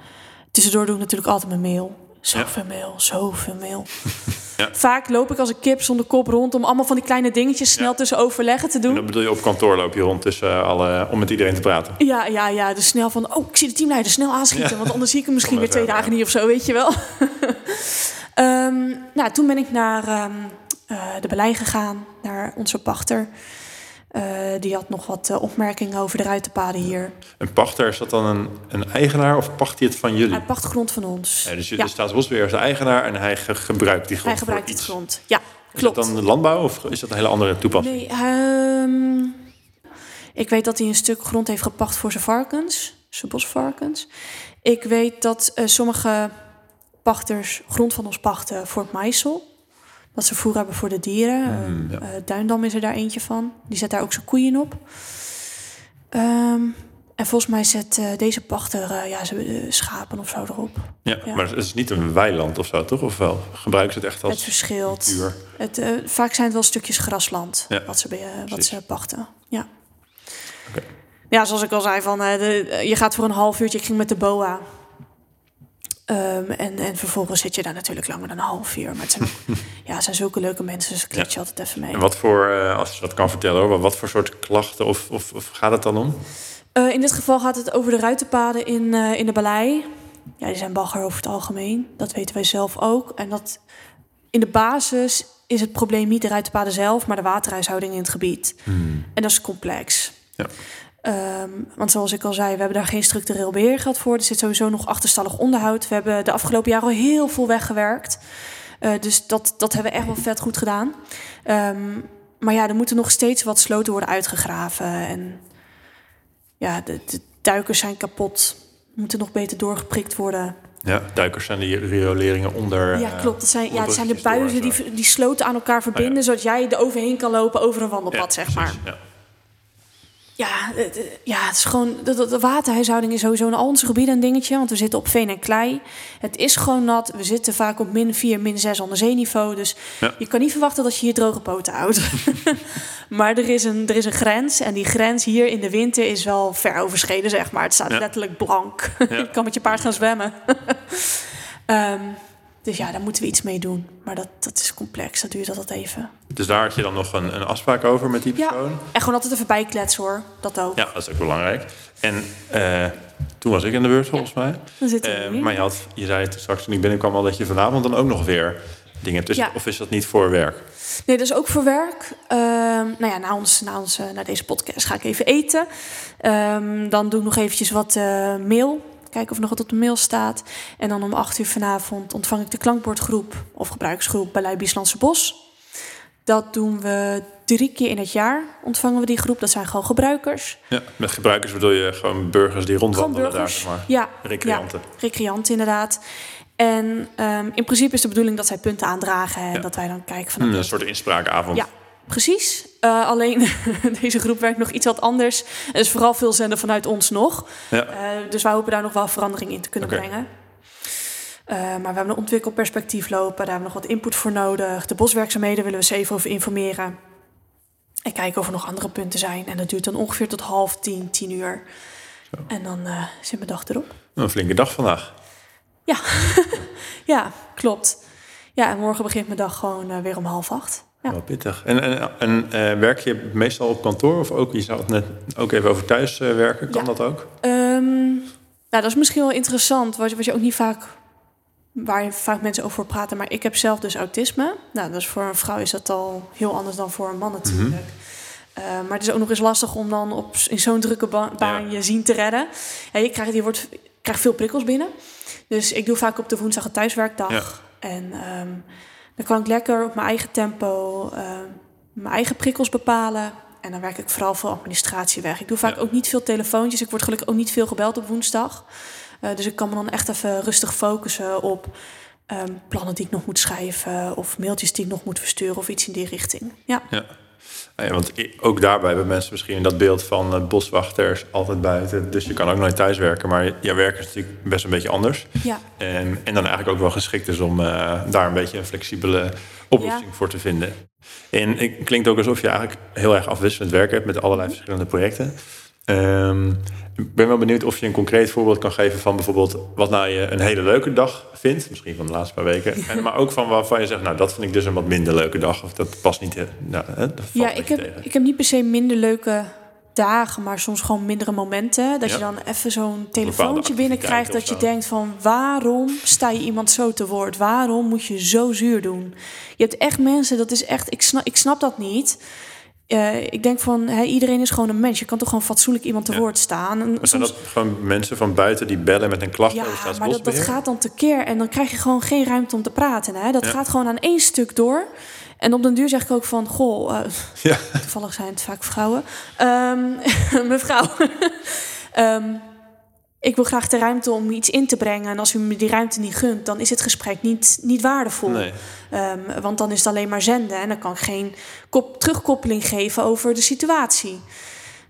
[SPEAKER 2] Tussendoor doe ik natuurlijk altijd mijn mail. Zoveel ja. mail, zoveel mail. Ja. Vaak loop ik als een kip zonder kop rond om allemaal van die kleine dingetjes snel ja. tussen overleggen te doen. En
[SPEAKER 1] dan bedoel je op kantoor loop je rond tussen alle, om met iedereen te praten?
[SPEAKER 2] Ja, ja, ja. Dus snel van, oh, ik zie de teamleider snel aanschieten, want anders zie ik hem misschien weer twee dagen niet of zo, weet je wel. um, nou, toen ben ik naar um, uh, de beleid gegaan, naar onze pachter. Uh, die had nog wat uh, opmerkingen over de ruitenpaden hier.
[SPEAKER 1] Een pachter, is dat dan een, een eigenaar of pacht hij het van jullie?
[SPEAKER 2] Hij pacht grond van ons.
[SPEAKER 1] Ja, dus ja. de Staatsbosbeheer is de eigenaar en hij ge gebruikt die grond
[SPEAKER 2] Hij gebruikt
[SPEAKER 1] iets.
[SPEAKER 2] grond, ja,
[SPEAKER 1] is
[SPEAKER 2] klopt.
[SPEAKER 1] dat dan landbouw of is dat een hele andere toepassing?
[SPEAKER 2] Nee, um, ik weet dat hij een stuk grond heeft gepacht voor zijn varkens, zijn bosvarkens. Ik weet dat uh, sommige pachters grond van ons pachten voor het maïsel. Dat ze voer hebben voor de dieren.
[SPEAKER 1] Mm, ja.
[SPEAKER 2] uh, Duindam is er daar eentje van. Die zet daar ook zijn koeien op. Um, en volgens mij zet uh, deze pachter uh, ja, ze, schapen of zo erop.
[SPEAKER 1] Ja, ja, maar het is niet een weiland of zo, toch? Of wel? Gebruiken ze het echt als
[SPEAKER 2] Het verschilt.
[SPEAKER 1] Natuur?
[SPEAKER 2] Het, vaak zijn het wel stukjes grasland ja. wat, ze, wat ze pachten. Ja.
[SPEAKER 1] Okay.
[SPEAKER 2] Ja, zoals ik al zei, van, de, je gaat voor een half uurtje. Ik ging met de boa. Um, en, en vervolgens zit je daar natuurlijk langer dan een half uur. Maar het zijn, ja, het zijn zulke leuke mensen, dus ik je altijd even mee.
[SPEAKER 1] En wat voor, uh, als je dat kan vertellen hoor, wat voor soort klachten of, of, of gaat het dan om?
[SPEAKER 2] Uh, in dit geval gaat het over de ruitenpaden in, uh, in de Balei. Ja, die zijn bagger over het algemeen. Dat weten wij zelf ook. En dat in de basis is het probleem niet de ruitenpaden zelf, maar de waterhuishouding in het gebied.
[SPEAKER 1] Hmm.
[SPEAKER 2] En dat is complex.
[SPEAKER 1] Ja.
[SPEAKER 2] Um, want zoals ik al zei, we hebben daar geen structureel beheer gehad voor. Er zit sowieso nog achterstallig onderhoud. We hebben de afgelopen jaren al heel veel weggewerkt. Uh, dus dat, dat hebben we echt wel vet goed gedaan. Um, maar ja, er moeten nog steeds wat sloten worden uitgegraven. En ja, de, de duikers zijn kapot. Moeten nog beter doorgeprikt worden.
[SPEAKER 1] Ja, duikers zijn die rioleringen onder.
[SPEAKER 2] Ja, klopt. Dat zijn, ja, dat zijn de buizen die, die sloten aan elkaar verbinden, oh, ja. zodat jij er overheen kan lopen over een wandelpad,
[SPEAKER 1] ja,
[SPEAKER 2] zeg maar.
[SPEAKER 1] Precies, ja.
[SPEAKER 2] Ja, ja, het is gewoon. De, de, waterhuishouding is sowieso in al onze gebieden een dingetje. Want we zitten op veen en klei. Het is gewoon nat. We zitten vaak op min 4, min 6 onder zeeniveau. Dus
[SPEAKER 1] ja.
[SPEAKER 2] je kan niet verwachten dat je hier droge poten houdt. maar er is, een, er is een grens. En die grens hier in de winter is wel ver overschreden, zeg maar. Het staat
[SPEAKER 1] Ja.
[SPEAKER 2] letterlijk blank. Je kan met je paard gaan zwemmen. um, Dus ja, daar moeten we iets mee doen. Maar dat, dat is complex, dat duurt altijd even.
[SPEAKER 1] Dus daar had je dan nog een, een afspraak over met die
[SPEAKER 2] Ja,
[SPEAKER 1] persoon?
[SPEAKER 2] en gewoon altijd even bijkletsen hoor. Dat ook.
[SPEAKER 1] Ja, dat is ook belangrijk. En eh, toen was ik in de beurt volgens mij.
[SPEAKER 2] Dan zitten we
[SPEAKER 1] Eh, maar je, had, je zei het straks toen ik binnenkwam al dat je vanavond dan ook nog weer dingen hebt. Dus,
[SPEAKER 2] Ja.
[SPEAKER 1] Of is dat niet voor werk?
[SPEAKER 2] Nee, dat is ook voor werk. Ehm, nou ja, na, ons, na, ons, eh, na deze podcast ga ik even eten. Ehm, dan doe ik nog eventjes wat mail. Kijken of nog wat op de mail staat. En dan om acht uur vanavond ontvang ik de klankbordgroep of gebruiksgroep bij Lui Bieslandse Bos. Dat doen we drie keer in het jaar. Ontvangen we die groep. Dat zijn gewoon gebruikers.
[SPEAKER 1] Ja, met gebruikers bedoel je gewoon burgers die rondwandelen daar, zeg maar.
[SPEAKER 2] Ja,
[SPEAKER 1] Recreanten.
[SPEAKER 2] Ja, recreanten inderdaad. En ehm, in principe is de bedoeling dat zij punten aandragen. En
[SPEAKER 1] Ja.
[SPEAKER 2] dat wij dan kijken van...
[SPEAKER 1] Hm, een soort inspraakavond.
[SPEAKER 2] Ja, precies. Eh, alleen deze groep werkt nog iets wat anders. Er is vooral veel zenden vanuit ons nog.
[SPEAKER 1] Ja.
[SPEAKER 2] Eh, dus wij hopen daar nog wel verandering in te kunnen brengen. Eh, maar we hebben een ontwikkelperspectief lopen. Daar hebben we nog wat input voor nodig. De boswerkzaamheden willen we ze even over informeren. En kijken of er nog andere punten zijn. En dat duurt dan ongeveer tot half tien, tien uur. En dan zit mijn dag erop.
[SPEAKER 1] Een flinke dag vandaag.
[SPEAKER 2] Ja, ja klopt. Ja, en morgen begint mijn dag gewoon weer om half acht. Ja.
[SPEAKER 1] Wel pittig. En, en, en eh, werk je meestal op kantoor of ook, je zou het net ook even over thuis eh, werken, kan
[SPEAKER 2] Ja.
[SPEAKER 1] dat ook?
[SPEAKER 2] Ehm, nou, dat is misschien wel interessant, wat je, wat je ook niet vaak, waar je vaak mensen over praten. Maar ik heb zelf dus autisme. Nou, dus voor een vrouw is dat al heel anders dan voor een man natuurlijk. Eh, maar het is ook nog eens lastig om dan op, in zo'n drukke ba- baan je zien te redden. Ja, je, krijgt, je wordt, je krijgt veel prikkels binnen. Dus ik doe vaak op de woensdag een thuiswerkdag.
[SPEAKER 1] Ja.
[SPEAKER 2] En ehm, dan kan ik lekker op mijn eigen tempo ehm, mijn eigen prikkels bepalen. En dan werk ik vooral veel administratie weg. Ik doe vaak
[SPEAKER 1] Ja.
[SPEAKER 2] ook niet veel telefoontjes. Ik word gelukkig ook niet veel gebeld op woensdag. Eh, dus ik kan me dan echt even rustig focussen op ehm, plannen die ik nog moet schrijven. Of mailtjes die ik nog moet versturen of iets in die richting. Ja,
[SPEAKER 1] Ja. Ja, want ook daarbij hebben mensen misschien dat beeld van eh, boswachters altijd buiten. Dus je kan ook nooit thuis werken. Maar jouw werk is natuurlijk best een beetje anders.
[SPEAKER 2] ja.
[SPEAKER 1] En, en dan eigenlijk ook wel geschikt is om eh, daar een beetje een flexibele oplossing voor te vinden. En het klinkt ook alsof je eigenlijk heel erg afwisselend werk hebt met allerlei verschillende projecten. Ehm, ik ben wel benieuwd of je een concreet voorbeeld kan geven van bijvoorbeeld wat nou je een hele leuke dag vindt. Misschien van de laatste paar weken. En, maar ook van waarvan je zegt, nou dat vind ik dus een wat minder leuke dag. Of dat past niet. eh, Nou, hè, dat
[SPEAKER 2] ja ik, heb,
[SPEAKER 1] tegen.
[SPEAKER 2] ik heb niet per se minder leuke dagen, maar soms gewoon mindere momenten. Dat
[SPEAKER 1] Ja.
[SPEAKER 2] je dan even zo'n telefoontje binnenkrijgt dat je denkt van waarom sta je iemand zo te woord? Waarom moet je zo zuur doen? Je hebt echt mensen, dat is echt, ik snap, ik snap dat niet. Eh, ik denk van, iedereen is gewoon een mens. Je kan toch gewoon fatsoenlijk iemand te
[SPEAKER 1] Ja.
[SPEAKER 2] woord staan. En
[SPEAKER 1] Maar zijn
[SPEAKER 2] soms-
[SPEAKER 1] dat gewoon mensen van buiten die bellen met een klacht over
[SPEAKER 2] ja, maar dat, gaat dan tekeer en dan krijg je gewoon geen ruimte om te praten. Hè? Dat
[SPEAKER 1] Ja.
[SPEAKER 2] gaat gewoon aan één stuk door. En op den duur zeg ik ook van, goh, eh,
[SPEAKER 1] Ja.
[SPEAKER 2] toevallig zijn het vaak vrouwen. Ehm, mevrouw, Ehm, ik wil graag de ruimte om iets in te brengen. En als u me die ruimte niet gunt, dan is het gesprek niet, niet waardevol.
[SPEAKER 1] Nee.
[SPEAKER 2] Ehm, want dan is het alleen maar zenden. En dan kan ik geen kop, terugkoppeling geven over de situatie.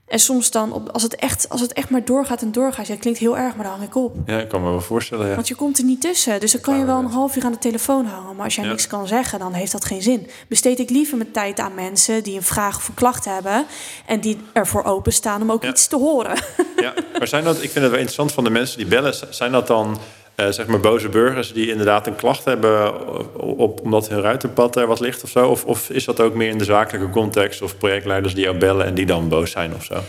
[SPEAKER 2] En soms dan, op, als, het echt, als het echt maar doorgaat en doorgaat... Ja, het klinkt heel erg, maar dan hang ik op.
[SPEAKER 1] Ja, ik kan me wel voorstellen. Ja.
[SPEAKER 2] Want je komt er niet tussen. Dus dan kan je wel een half uur aan de telefoon hangen. Maar als jij
[SPEAKER 1] Ja.
[SPEAKER 2] niks kan zeggen, dan heeft dat geen zin. Besteed ik liever mijn tijd aan mensen die een vraag of een klacht hebben. En die ervoor openstaan om ook
[SPEAKER 1] Ja.
[SPEAKER 2] iets te horen.
[SPEAKER 1] Ja, maar zijn dat, ik vind het wel interessant van de mensen die bellen, zijn dat dan eh, zeg maar boze burgers die inderdaad een klacht hebben op, omdat hun ruitenpad er wat ligt of zo? Of, of is dat ook meer in de zakelijke context of projectleiders die jou bellen en die dan boos zijn of zo?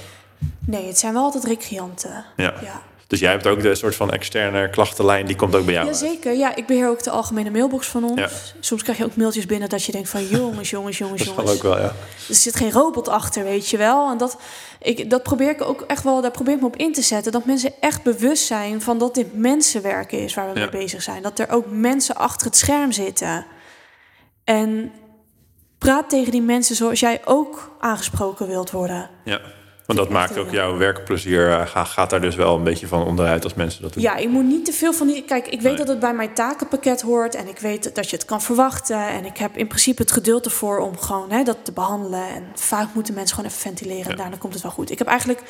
[SPEAKER 2] Nee, het zijn wel altijd recreanten.
[SPEAKER 1] Ja.
[SPEAKER 2] Ja.
[SPEAKER 1] Dus jij hebt ook de soort van externe klachtenlijn, die komt ook bij jou uit.
[SPEAKER 2] Jazeker, ja. Ik beheer ook de algemene mailbox van ons.
[SPEAKER 1] Ja.
[SPEAKER 2] Soms krijg je ook mailtjes binnen dat je denkt van... jongens, jongens, jongens,
[SPEAKER 1] Dat
[SPEAKER 2] jongens.
[SPEAKER 1] ook wel, ja.
[SPEAKER 2] Er zit geen robot achter, weet je wel. En dat, ik, dat probeer ik ook echt wel, daar probeer ik me op in te zetten. Dat mensen echt bewust zijn van dat dit mensenwerken is waar we
[SPEAKER 1] Ja.
[SPEAKER 2] mee bezig zijn. Dat er ook mensen achter het scherm zitten. En praat tegen die mensen zoals jij ook aangesproken wilt worden.
[SPEAKER 1] ja. Want dat maakt ook jouw werkplezier, eh, ga- gaat daar dus wel een beetje van onderuit als mensen dat doen.
[SPEAKER 2] Ja, ik moet niet te veel van die. Kijk, ik weet
[SPEAKER 1] Nee.
[SPEAKER 2] dat het bij mijn takenpakket hoort en ik weet dat je het kan verwachten. En ik heb in principe het geduld ervoor om gewoon hè, dat te behandelen. En vaak moeten mensen gewoon even ventileren en daarna komt het wel goed. Ik heb eigenlijk,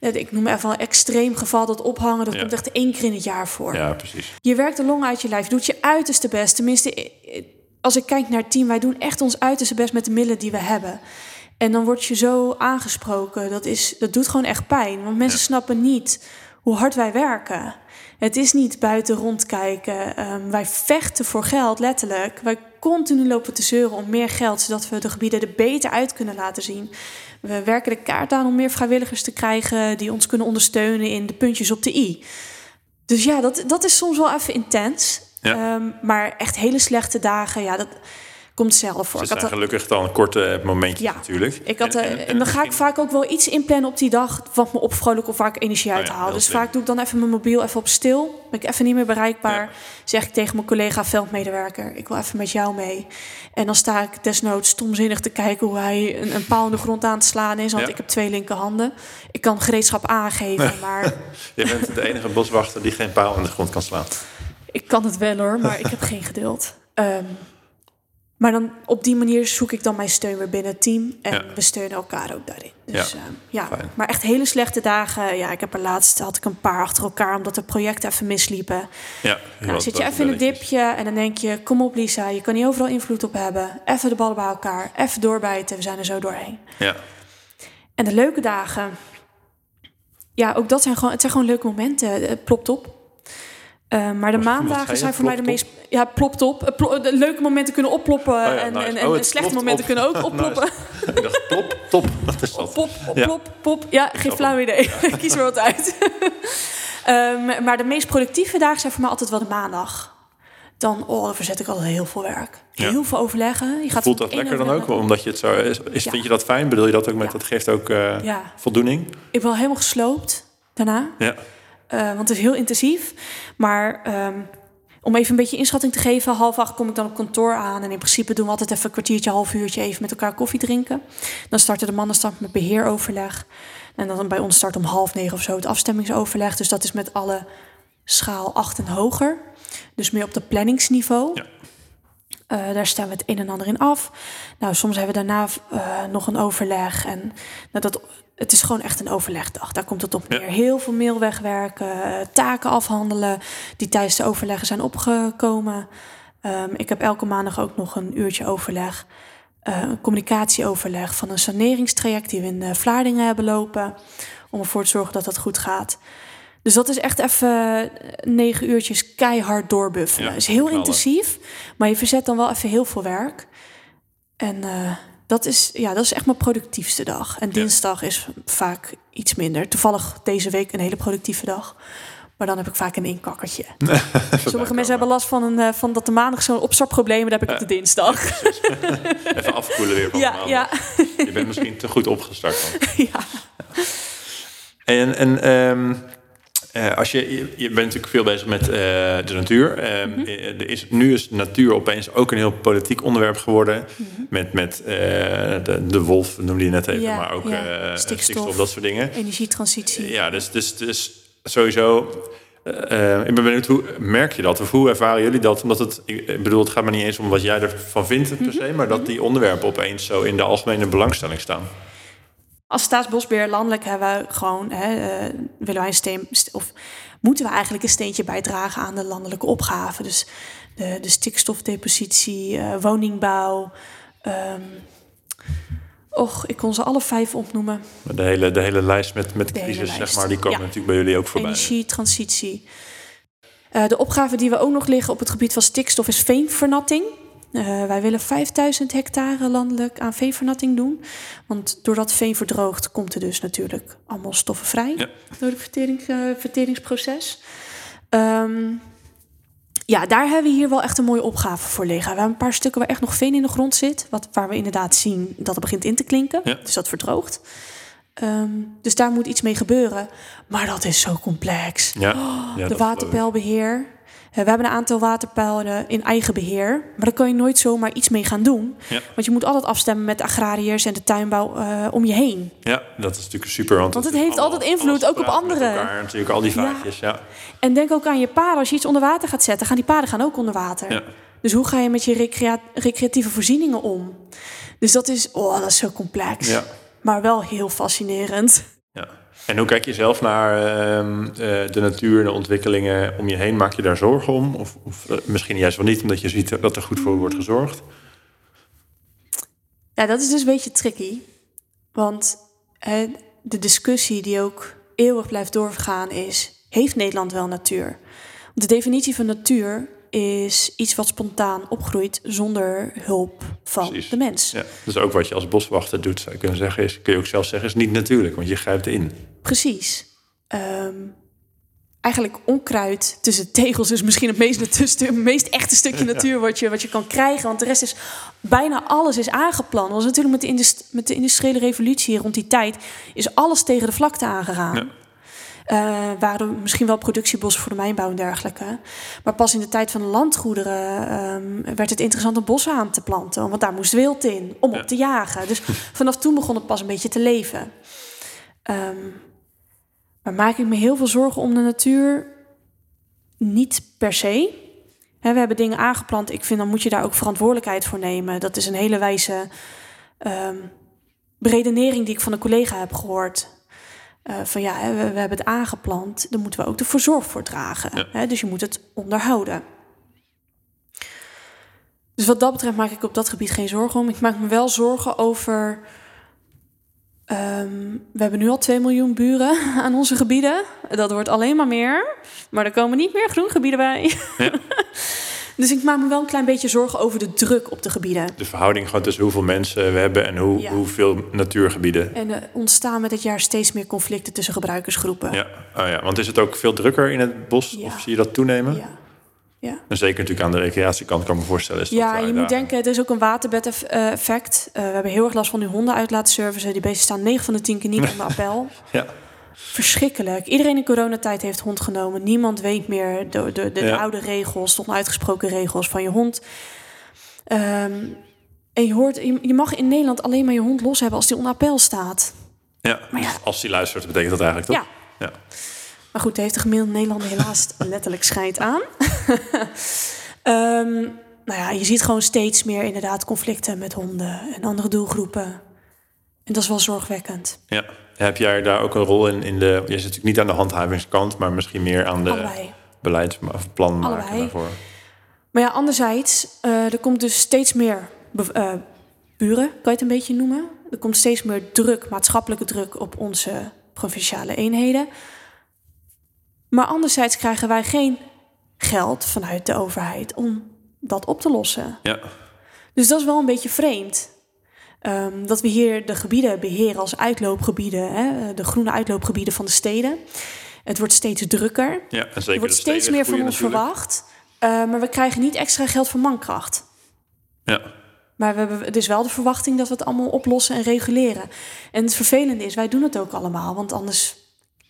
[SPEAKER 2] eh, ik noem even een extreem geval dat ophangen. Dat
[SPEAKER 1] Ja.
[SPEAKER 2] komt echt één keer in het jaar voor.
[SPEAKER 1] Ja, precies.
[SPEAKER 2] Je werkt de long uit je lijf, je doet je uiterste best. Tenminste, eh, als ik kijk naar het team, wij doen echt ons uiterste best met de middelen die we hebben. En dan word je zo aangesproken. Dat, is, dat doet gewoon echt pijn. Want mensen snappen niet hoe hard wij werken. Het is niet buiten rondkijken. Um, wij vechten voor geld, letterlijk. Wij continu lopen te zeuren om meer geld, zodat we de gebieden er beter uit kunnen laten zien. We werken de kaart aan om meer vrijwilligers te krijgen die ons kunnen ondersteunen in de puntjes op de i. Dus ja, dat, dat is soms wel even intens. Ja. Um, maar echt hele slechte dagen, ja, dat, komt zelf voor.
[SPEAKER 1] Het zijn gelukkig dan een korte momentje ja, natuurlijk.
[SPEAKER 2] Ik had, en, en, en, dan ga ik vaak ook wel iets inplannen op die dag... wat me opvrolijk of waar ik energie uit oh haal. dus vaak doe ik dan even mijn mobiel even op stil. Ben ik even niet meer bereikbaar. Zeg ik tegen mijn collega veldmedewerker... ik wil even met jou mee. En dan sta ik desnoods stomzinnig te kijken... hoe hij een, een paal in de grond aan te slaan is. Want ik heb twee linkerhanden. Ik kan gereedschap aangeven, maar...
[SPEAKER 1] Je bent de enige boswachter die geen paal in de grond kan slaan.
[SPEAKER 2] Ik kan het wel hoor, maar ik heb geen geduld. Um, maar dan op die manier zoek ik dan mijn steun weer binnen het team. En we steunen elkaar ook daarin. Dus ja, uh, ja. maar echt hele slechte dagen. Ja, ik heb er laatst had ik een paar achter elkaar omdat de projecten even misliepen. Ja, nou, zit je even in een dipje en dan denk je: kom op, Lisa, je kan niet overal invloed op hebben. Even de ballen bij elkaar, even doorbijten. We zijn er zo doorheen. Ja. En de leuke dagen, ja, ook dat zijn gewoon, het zijn gewoon leuke momenten. Het plopt op. Uh, maar de maandagen zijn voor mij de meest. Ja, plopt op. Uh, de leuke momenten kunnen opploppen. Oh ja, en, nice. en, en, oh, en slechte momenten op. kunnen ook opploppen.
[SPEAKER 1] nice. Ik dacht, plop, top. Wat is dat?
[SPEAKER 2] Pop, ja. plop, pop. Ja, geen flauw idee. Ja. Kies er wat uit. um, maar de meest productieve dagen zijn voor mij altijd wel de maandag. Dan, oh, dan verzet ik altijd heel veel werk. Heel veel overleggen.
[SPEAKER 1] Je gaat Voelt dat lekker dan ook? Omdat je het zo is, is Vind je dat fijn? Bedoel je dat ook met dat geeft ook uh, voldoening?
[SPEAKER 2] Ik ben helemaal gesloopt daarna. Ja. Uh, want het is heel intensief. Maar um, om even een beetje inschatting te geven, half acht kom ik dan op kantoor aan. En in principe doen we altijd even een kwartiertje, half uurtje even met elkaar koffie drinken. Dan starten de mannen start met beheeroverleg. En dan bij ons start om half negen of zo het afstemmingsoverleg. Dus dat is met alle schaal 8 en hoger. Dus meer op de planningsniveau. Ja. Uh, daar staan we het een en ander in af. Nou, soms hebben we daarna uh, nog een overleg. En nou, dat, het is gewoon echt een overlegdag. Daar komt het op neer. Heel veel mail wegwerken, taken afhandelen die tijdens de overleggen zijn opgekomen. Um, ik heb elke maandag ook nog een uurtje overleg. Uh, een communicatieoverleg van een saneringstraject die we in Vlaardingen hebben lopen. Om ervoor te zorgen dat dat goed gaat. Dus dat is echt even negen uurtjes keihard doorbuffelen. Ja, is heel intensief, maar je verzet dan wel even heel veel werk. En uh, dat is, ja, dat is echt mijn productiefste dag. En dinsdag is vaak iets minder. Toevallig deze week een hele productieve dag. Maar dan heb ik vaak een inkakkertje. Sommige mensen hebben last van, een, uh, van dat de maandag zo'n opstartprobleem. Dat heb ik op de dinsdag.
[SPEAKER 1] Even afkoelen weer van ja, ja. Je bent misschien te goed opgestart. Dan. ja. En, en um, uh, als je, je, bent natuurlijk veel bezig met uh, de natuur. Uh, mm -hmm. er is, nu is natuur opeens ook een heel politiek onderwerp geworden. Mm -hmm. Met, met de, de wolf, noemde je net even, ja, maar ook ja. stikstof, stikstof, dat soort dingen.
[SPEAKER 2] Energietransitie.
[SPEAKER 1] ja, dus, dus, dus sowieso. ik ben benieuwd, hoe merk je dat? Of hoe ervaren jullie dat? Omdat het, ik bedoel, het gaat maar niet eens om wat jij ervan vindt per mhm. se, maar dat mhm. die onderwerpen opeens zo in de algemene belangstelling staan.
[SPEAKER 2] Als staatsbosbeheer landelijk hebben we gewoon, hè, uh, willen wij een steen, of moeten we eigenlijk een steentje bijdragen aan de landelijke opgave. Dus de, de stikstofdepositie, uh, woningbouw. Um, och, ik kon ze alle vijf opnoemen.
[SPEAKER 1] De hele, de hele lijst met, met crisis, zeg maar, die komen natuurlijk bij jullie ook voorbij.
[SPEAKER 2] Energietransitie. Uh, de opgave die we ook nog liggen op het gebied van stikstof is veenvernatting. Uh, wij willen 5000 hectare landelijk aan veenvernatting doen. Want doordat veen verdroogt, komt er dus natuurlijk allemaal stoffen vrij ja. door het uh, verteringsproces. Um, ja, daar hebben we hier wel echt een mooie opgave voor liggen. We hebben een paar stukken waar echt nog veen in de grond zit. Wat, waar we inderdaad zien dat het begint in te klinken. Ja. Dus dat verdroogt. Um, dus daar moet iets mee gebeuren. Maar dat is zo complex. Ja. Oh, de waterpeilbeheer. Eh, we hebben een aantal waterpijlen in eigen beheer. Maar daar kan je nooit zomaar iets mee gaan doen. Ja. Want je moet altijd afstemmen met de agrariërs en de tuinbouw uh, om je heen.
[SPEAKER 1] Ja, dat is natuurlijk super.
[SPEAKER 2] Want, want het, heeft altijd invloed, ook op anderen.
[SPEAKER 1] Elkaar, natuurlijk al die vaatjes, ja. ja.
[SPEAKER 2] En denk ook aan je paden. Als je iets onder water gaat zetten, gaan die paden gaan ook onder water. Ja. Dus hoe ga je met je recrea recreatieve voorzieningen om? Dus dat is, oh, dat is zo complex. Ja. Maar wel heel fascinerend.
[SPEAKER 1] Ja. En hoe kijk je zelf naar uh, de natuur en de ontwikkelingen om je heen? Maak je daar zorgen om? Of, of uh, misschien juist wel niet, omdat je ziet dat er goed voor wordt gezorgd?
[SPEAKER 2] Ja, dat is dus een beetje tricky. Want de discussie die ook eeuwig blijft doorgaan is: heeft Nederland wel natuur? De definitie van natuur is iets wat spontaan opgroeit zonder hulp van
[SPEAKER 1] Precies.
[SPEAKER 2] de mens.
[SPEAKER 1] Ja. Dus ook wat je als boswachter doet, zou je kunnen zeggen, is, kun je ook zelf zeggen, is niet natuurlijk, want je grijpt in.
[SPEAKER 2] Precies. Ehm, eigenlijk onkruid tussen tegels is misschien het meest, het meest echte stukje natuur wat je, wat je kan krijgen. Want de rest is bijna alles is aangeplant. Dat was natuurlijk met de, met de industriële revolutie rond die tijd is alles tegen de vlakte aangegaan.
[SPEAKER 1] Ja.
[SPEAKER 2] Eh, waren misschien wel productiebossen voor de mijnbouw en dergelijke. Maar pas in de tijd van de landgoederen ehm, werd het interessant om bossen aan te planten. Want daar moest wild in, om
[SPEAKER 1] Ja.
[SPEAKER 2] op te jagen. Dus vanaf toen begon het pas een beetje te leven. Ehm, maar maak ik me heel veel zorgen om de natuur? Niet per se. We hebben dingen aangeplant. Ik vind dan moet je daar ook verantwoordelijkheid voor nemen. Dat is een hele wijze beredenering die ik van een collega heb gehoord. Eh, van ja, we, we hebben het aangeplant, daar moeten we ook de verzorg voor dragen.
[SPEAKER 1] Ja.
[SPEAKER 2] Dus je moet het onderhouden. Dus wat dat betreft maak ik op dat gebied geen zorgen om. Ik maak me wel zorgen over. Ehm, we hebben nu al 2 miljoen buren aan onze gebieden. Dat wordt alleen maar meer. Maar er komen niet meer groengebieden bij.
[SPEAKER 1] Ja.
[SPEAKER 2] dus ik maak me wel een klein beetje zorgen over de druk op de gebieden.
[SPEAKER 1] De verhouding gewoon tussen hoeveel mensen we hebben en hoe,
[SPEAKER 2] Ja.
[SPEAKER 1] hoeveel natuurgebieden.
[SPEAKER 2] En er ontstaan met het jaar steeds meer conflicten tussen gebruikersgroepen.
[SPEAKER 1] Ja. Oh ja, want is het ook veel drukker in het bos?
[SPEAKER 2] Ja.
[SPEAKER 1] Of zie je dat toenemen?
[SPEAKER 2] ja. Ja.
[SPEAKER 1] En zeker natuurlijk aan de recreatiekant kan ik me voorstellen. Is dat
[SPEAKER 2] Ja, je moet denken, het is ook een waterbed-effect. Eh, we hebben heel erg last van die hondenuitlaatservice. Die beesten staan 9 van de 10 keer niet onder appel.
[SPEAKER 1] Ja.
[SPEAKER 2] Verschrikkelijk. Iedereen in coronatijd heeft hond genomen. Niemand weet meer de, de, de,
[SPEAKER 1] Ja.
[SPEAKER 2] oude regels, de onuitgesproken regels van je hond. Ehm, en je, hoort, je, je mag in Nederland alleen maar je hond los hebben als die onder appel staat.
[SPEAKER 1] Ja.
[SPEAKER 2] Maar ja.
[SPEAKER 1] Als die luistert, betekent dat eigenlijk toch?
[SPEAKER 2] Ja.
[SPEAKER 1] Ja.
[SPEAKER 2] Maar goed, daar heeft de gemiddelde Nederlander helaas letterlijk scheid aan. Ehm, nou ja, je ziet gewoon steeds meer inderdaad conflicten met honden en andere doelgroepen. En dat is wel zorgwekkend.
[SPEAKER 1] Ja. Heb jij daar ook een rol in? in de, je zit natuurlijk niet aan de handhavingskant, maar misschien meer aan de
[SPEAKER 2] Allebei.
[SPEAKER 1] beleids- of plan maken
[SPEAKER 2] Allebei.
[SPEAKER 1] daarvoor.
[SPEAKER 2] Maar ja, anderzijds, eh, er komt dus steeds meer eh, buren, kan je het een beetje noemen. Er komt steeds meer druk, maatschappelijke druk op onze provinciale eenheden. Maar anderzijds krijgen wij geen geld vanuit de overheid om dat op te lossen.
[SPEAKER 1] Ja.
[SPEAKER 2] Dus dat is wel een beetje vreemd. Ehm, dat we hier de gebieden beheren als uitloopgebieden, hè, de groene uitloopgebieden van de steden. Het wordt steeds drukker.
[SPEAKER 1] ja, en zeker
[SPEAKER 2] Er wordt steeds meer van ons
[SPEAKER 1] natuurlijk.
[SPEAKER 2] verwacht. Eh, maar we krijgen niet extra geld voor mankracht.
[SPEAKER 1] Ja.
[SPEAKER 2] Maar we hebben, het is wel de verwachting dat we het allemaal oplossen en reguleren. En het vervelende is, wij doen het ook allemaal. Want anders,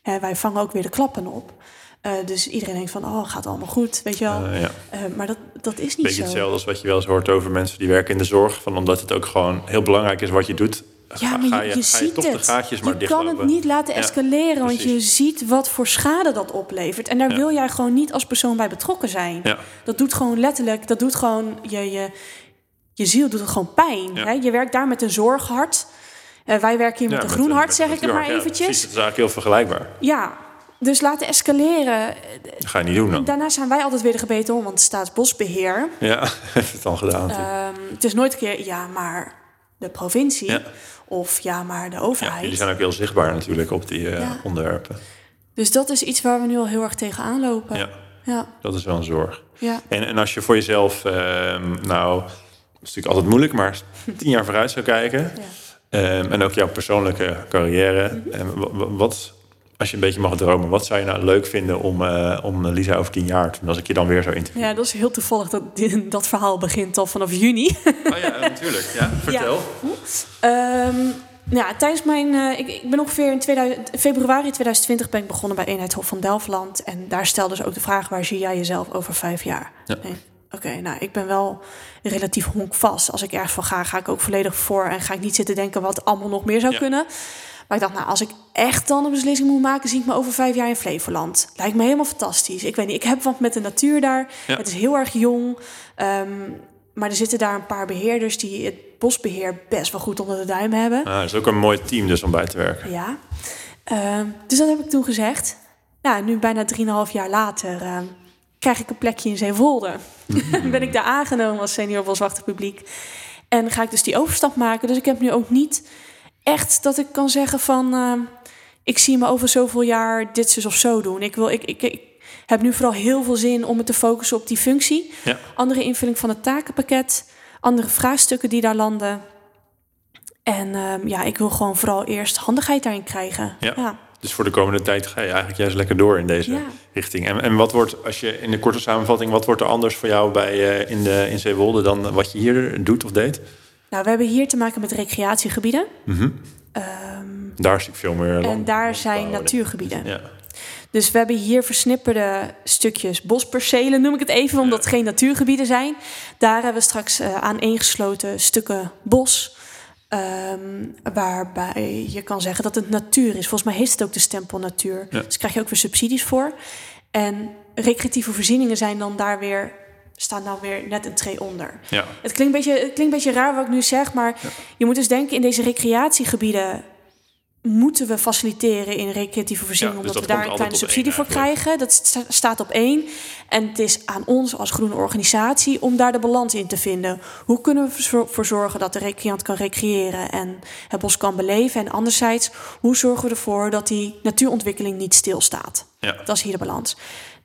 [SPEAKER 2] hè, wij vangen ook weer de klappen op. Eh, dus iedereen denkt van, oh, gaat allemaal goed, weet je wel.
[SPEAKER 1] Eh, ja.
[SPEAKER 2] Eh, maar dat, dat is niet
[SPEAKER 1] Beetje
[SPEAKER 2] zo.
[SPEAKER 1] hetzelfde als wat je wel eens hoort over mensen die werken in de zorg. Van omdat het ook gewoon heel belangrijk is wat je doet.
[SPEAKER 2] Ja,
[SPEAKER 1] ga,
[SPEAKER 2] maar je,
[SPEAKER 1] ga
[SPEAKER 2] je, ziet
[SPEAKER 1] toch
[SPEAKER 2] het.
[SPEAKER 1] de gaatjes maar
[SPEAKER 2] je kan het niet laten
[SPEAKER 1] Ja,
[SPEAKER 2] escaleren, want je ziet wat voor schade dat oplevert. En daar
[SPEAKER 1] Ja.
[SPEAKER 2] wil jij gewoon niet als persoon bij betrokken zijn. Dat doet gewoon letterlijk, dat doet gewoon je, je, je ziel doet gewoon pijn. Hè? Je werkt daar met een zorghart. Eh, wij werken hier
[SPEAKER 1] Ja,
[SPEAKER 2] met een
[SPEAKER 1] met
[SPEAKER 2] groen
[SPEAKER 1] een-
[SPEAKER 2] hart,
[SPEAKER 1] met
[SPEAKER 2] zeg ik het maar
[SPEAKER 1] natuurhart, ja,
[SPEAKER 2] eventjes.
[SPEAKER 1] precies. Het is eigenlijk heel vergelijkbaar.
[SPEAKER 2] Ja, dus laten escaleren.
[SPEAKER 1] Dat ga je niet doen dan.
[SPEAKER 2] Daarna zijn wij altijd weer de gebeten om, want Staatsbosbeheer.
[SPEAKER 1] Ja, heeft het al gedaan
[SPEAKER 2] ehm, het is nooit een keer, ja, maar de provincie.
[SPEAKER 1] Ja.
[SPEAKER 2] Of ja, maar de
[SPEAKER 1] ja,
[SPEAKER 2] overheid.
[SPEAKER 1] jullie zijn ook heel zichtbaar natuurlijk op die eh,
[SPEAKER 2] Ja.
[SPEAKER 1] onderwerpen.
[SPEAKER 2] Dus dat is iets waar we nu al heel erg tegenaan lopen.
[SPEAKER 1] Ja,
[SPEAKER 2] ja.
[SPEAKER 1] dat is wel een zorg.
[SPEAKER 2] ja.
[SPEAKER 1] En, en als je voor jezelf, ehm, nou, dat is natuurlijk altijd moeilijk, maar tien jaar vooruit zou kijken.
[SPEAKER 2] Ja.
[SPEAKER 1] Ehm, en ook jouw persoonlijke carrière.
[SPEAKER 2] Mhm.
[SPEAKER 1] ehm, wa- wa- wat, als je een beetje mag dromen, wat zou je nou leuk vinden om, eh, om Lisa over tien jaar te doen? Als ik je dan weer zou interviewen.
[SPEAKER 2] Ja, dat is heel toevallig dat dat verhaal begint al vanaf juni.
[SPEAKER 1] Oh ja, natuurlijk. Ja, vertel.
[SPEAKER 2] Ehm, ja, tijdens mijn. eh, ik, ik ben ongeveer in 2000, februari 2020 ben ik begonnen bij Eenheid Hof van Delftland. En daar stelden ze ook de vraag: waar zie jij jezelf over vijf jaar?
[SPEAKER 1] Ja.
[SPEAKER 2] Nee. Oké, nou, ik ben wel relatief honkvast. Als ik ergens van ga, ga ik ook volledig voor. En ga ik niet zitten denken wat allemaal nog meer zou
[SPEAKER 1] Ja.
[SPEAKER 2] kunnen. Maar ik dacht, nou, als ik echt dan een beslissing moet maken, zie ik me over vijf jaar in Flevoland. Lijkt me helemaal fantastisch. Ik weet niet, ik heb wat met de natuur daar.
[SPEAKER 1] Ja.
[SPEAKER 2] Het is heel erg jong. Ehm, maar er zitten daar een paar beheerders die het bosbeheer best wel goed onder de duim hebben.
[SPEAKER 1] Ah, dat is ook een mooi team dus om bij te werken.
[SPEAKER 2] Ja. Ehm, dus dat heb ik toen gezegd. Nou, nu bijna 3,5 jaar later ehm, krijg ik een plekje in Zeewolde. ben ik daar aangenomen als senior boswachterpubliek. En ga ik dus die overstap maken. Dus ik heb nu ook niet echt dat ik kan zeggen van... ehm, ik zie me over zoveel jaar dit zus of zo doen. Ik, wil, ik, ik, ik heb nu vooral heel veel zin om me te focussen op die functie.
[SPEAKER 1] Ja.
[SPEAKER 2] Andere invulling van het takenpakket, andere vraagstukken die daar landen. En ehm, ja, ik wil gewoon vooral eerst handigheid daarin krijgen.
[SPEAKER 1] Ja.
[SPEAKER 2] ja.
[SPEAKER 1] Dus voor de komende tijd ga je eigenlijk juist lekker door in deze
[SPEAKER 2] Ja.
[SPEAKER 1] richting. En, en wat wordt, als je in de korte samenvatting, wat wordt er anders voor jou bij, eh, in, de, in Zeewolde dan wat je hier doet of deed?
[SPEAKER 2] Nou, we hebben hier te maken met recreatiegebieden.
[SPEAKER 1] Mhm.
[SPEAKER 2] Ehm,
[SPEAKER 1] Daar zie ik veel meer. land-
[SPEAKER 2] en daar zijn natuurgebieden.
[SPEAKER 1] Ja.
[SPEAKER 2] Dus we hebben hier versnipperde stukjes bospercelen, noem ik het even, omdat het geen natuurgebieden zijn. Daar hebben we straks eh aaneengesloten stukken bos. Ehm, waarbij je kan zeggen dat het natuur is. Volgens mij heeft het ook de stempel natuur.
[SPEAKER 1] Ja.
[SPEAKER 2] Dus krijg je ook weer subsidies voor. En recreatieve voorzieningen zijn dan daar weer, staan dan weer net een tree onder.
[SPEAKER 1] Ja.
[SPEAKER 2] Het klinkt, een beetje, het klinkt een beetje raar wat ik nu zeg, maar je moet dus denken in deze recreatiegebieden moeten we faciliteren in recreatieve voorzieningen,
[SPEAKER 1] Ja, dus
[SPEAKER 2] omdat
[SPEAKER 1] dat
[SPEAKER 2] we daar een kleine subsidie voor krijgen. Dat sta- staat op één. En het is aan ons als groene organisatie om daar de balans in te vinden. Hoe kunnen we ervoor zorgen dat de recreant kan recreëren en het bos kan beleven? En anderzijds, hoe zorgen we ervoor dat die natuurontwikkeling niet stilstaat?
[SPEAKER 1] Ja.
[SPEAKER 2] Dat is hier de balans.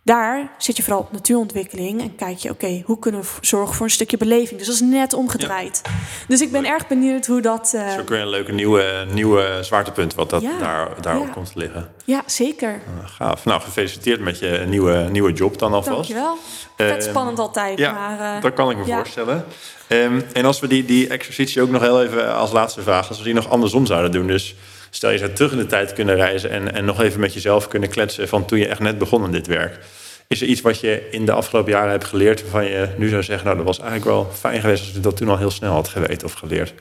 [SPEAKER 2] Daar zit je vooral op natuurontwikkeling en kijk je, oké, hoe kunnen we zorgen voor een stukje beleving? Dus dat is net omgedraaid. Dus ik ben erg benieuwd hoe dat. eh,
[SPEAKER 1] Dat is ook weer een leuke nieuwe, nieuwe zwaartepunt wat dat
[SPEAKER 2] Ja.
[SPEAKER 1] daar, daarop
[SPEAKER 2] Ja.
[SPEAKER 1] komt te liggen.
[SPEAKER 2] ja, zeker.
[SPEAKER 1] Uh, gaaf. Nou, gefeliciteerd met je nieuwe, nieuwe job dan alvast.
[SPEAKER 2] Dankjewel. Vet
[SPEAKER 1] Ehm,
[SPEAKER 2] spannend altijd.
[SPEAKER 1] Ja,
[SPEAKER 2] maar, eh,
[SPEAKER 1] dat kan ik me voorstellen. Ehm, en als we die, die exercitie ook nog heel even als laatste vraag, als we die nog andersom zouden doen. Dus stel je zou terug in de tijd kunnen reizen en, en nog even met jezelf kunnen kletsen van toen je echt net begon aan dit werk. Is er iets wat je in de afgelopen jaren hebt geleerd waarvan je nu zou zeggen, nou dat was eigenlijk wel fijn geweest als ik dat toen al heel snel had geweten of geleerd?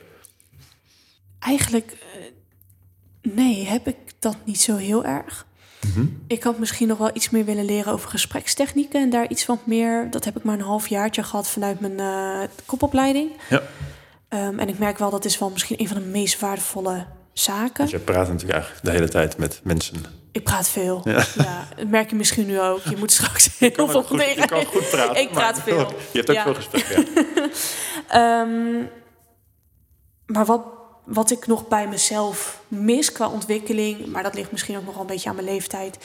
[SPEAKER 2] Eigenlijk, eh, nee, heb ik dat niet zo heel erg.
[SPEAKER 1] Mhm.
[SPEAKER 2] Ik had misschien nog wel iets meer willen leren over gesprekstechnieken. En daar iets wat meer, dat heb ik maar een halfjaartje gehad vanuit mijn eh, kopopleiding.
[SPEAKER 1] Ja,
[SPEAKER 2] Ehm, en ik merk wel dat is wel misschien een van de meest waardevolle zaken.
[SPEAKER 1] want je praat natuurlijk eigenlijk de hele tijd met mensen.
[SPEAKER 2] Ik praat veel.
[SPEAKER 1] Ja.
[SPEAKER 2] Ja. dat merk je misschien nu ook. Je moet straks heel veel
[SPEAKER 1] goed, je kan goed praten.
[SPEAKER 2] Ik praat veel.
[SPEAKER 1] Je hebt ook
[SPEAKER 2] Ja.
[SPEAKER 1] veel gesprekken. Ja.
[SPEAKER 2] Ehm, maar wat, wat ik nog bij mezelf mis qua ontwikkeling, maar dat ligt misschien ook nog wel een beetje aan mijn leeftijd,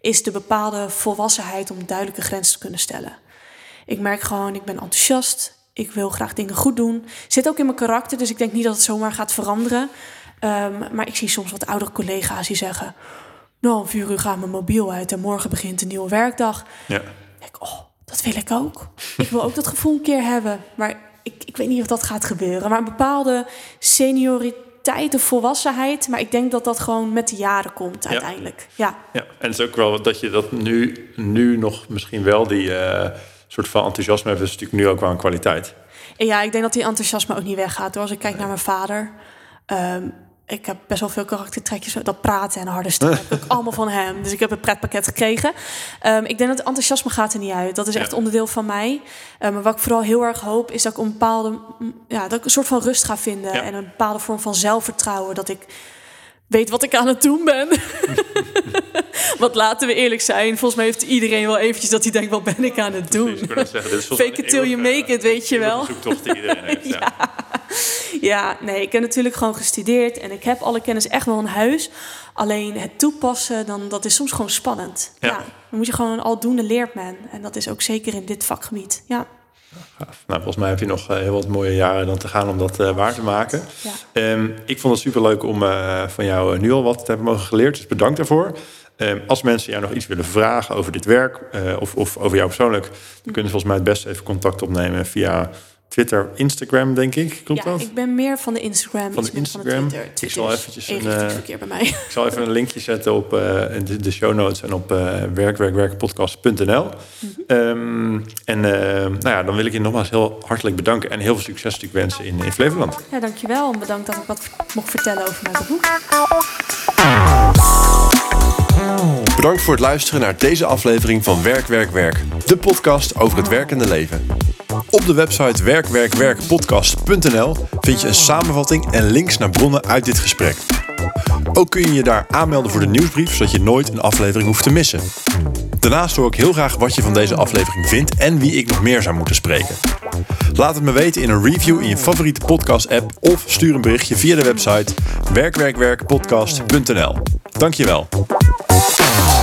[SPEAKER 2] is de bepaalde volwassenheid om duidelijke grenzen te kunnen stellen. Ik merk gewoon, ik ben enthousiast. Ik wil graag dingen goed doen. Zit ook in mijn karakter, dus ik denk niet dat het zomaar gaat veranderen. Ehm, maar ik zie soms wat oudere collega's die zeggen: Nou, om vier uur gaat mijn mobiel uit en morgen begint een nieuwe werkdag.
[SPEAKER 1] Ja.
[SPEAKER 2] Ik denk, oh, dat wil ik ook. Ik wil ook dat gevoel een keer hebben. Maar ik, ik weet niet of dat gaat gebeuren. Maar een bepaalde senioriteit of volwassenheid. Maar ik denk dat dat gewoon met de jaren komt uiteindelijk. Ja,
[SPEAKER 1] Ja, en het is ook wel dat je dat nu, nu nog misschien wel die eh, soort van enthousiasme hebt, is natuurlijk nu ook wel een kwaliteit.
[SPEAKER 2] en ja, ik denk dat die enthousiasme ook niet weggaat. Hoor. Als ik kijk naar mijn vader. ehm, ik heb best wel veel karaktertrekjes. Dat praten en harde stem heb ik allemaal van hem. Dus ik heb een pretpakket gekregen. Ehm, ik denk dat het enthousiasme gaat er niet uit. Dat is echt
[SPEAKER 1] Ja.
[SPEAKER 2] onderdeel van mij. Ehm, maar wat ik vooral heel erg hoop, is dat ik een bepaalde... Ja, dat ik een soort van rust ga vinden.
[SPEAKER 1] Ja.
[SPEAKER 2] En een bepaalde vorm van zelfvertrouwen. Dat ik weet wat ik aan het doen ben. Want laten we eerlijk zijn. Volgens mij heeft iedereen wel eventjes dat hij denkt... wat ben ik aan het doen?
[SPEAKER 1] Precies, ik zeggen, dit is volgens
[SPEAKER 2] Fake it till you make it, weet je wel.
[SPEAKER 1] zoektocht die iedereen heeft. ja.
[SPEAKER 2] Ja, nee, ik heb natuurlijk gewoon gestudeerd en ik heb alle kennis echt wel in huis. Alleen het toepassen, dan, dat is soms gewoon spannend.
[SPEAKER 1] Ja.
[SPEAKER 2] Ja. dan moet je gewoon aldoende leert men. En dat is ook zeker in dit vakgebied. Ja.
[SPEAKER 1] Nou, volgens mij heb je nog eh, heel wat mooie jaren dan te gaan om dat eh, waar te maken.
[SPEAKER 2] ja.
[SPEAKER 1] Ehm, ik vond het superleuk om eh, van jou nu al wat te hebben mogen geleerd. Dus bedankt daarvoor. Ehm, als mensen jou nog iets willen vragen over dit werk of, of over jou persoonlijk, dan kunnen ze volgens mij het beste even contact opnemen via Twitter, Instagram, denk ik. Klopt
[SPEAKER 2] ja
[SPEAKER 1] dat?
[SPEAKER 2] ik ben meer van de Instagram.
[SPEAKER 1] Van de Instagram.
[SPEAKER 2] Twitter.
[SPEAKER 1] Ik zal
[SPEAKER 2] is
[SPEAKER 1] eventjes een, eh,
[SPEAKER 2] verkeer bij mij.
[SPEAKER 1] Ik zal even een linkje zetten op eh, de, de show notes en op eh werkwerkwerkpodcast.nl. Ehm, en nou ja, dan wil ik je nogmaals heel hartelijk bedanken en heel veel succes natuurlijk wensen in, in Flevoland.
[SPEAKER 2] Ja, dankjewel. En bedankt dat ik wat mocht vertellen over mijn beroep.
[SPEAKER 1] Bedankt voor het luisteren naar deze aflevering van Werk, Werk, Werk. De podcast over het werkende leven. Op de website werkwerkwerkpodcast.nl vind je een samenvatting en links naar bronnen uit dit gesprek. Ook kun je je daar aanmelden voor de nieuwsbrief, zodat je nooit een aflevering hoeft te missen. Daarnaast hoor ik heel graag wat je van deze aflevering vindt en wie ik nog meer zou moeten spreken. Laat het me weten in een review in je favoriete podcast-app of stuur een berichtje via de website werkwerkwerkpodcast.nl. Dankjewel. Wow.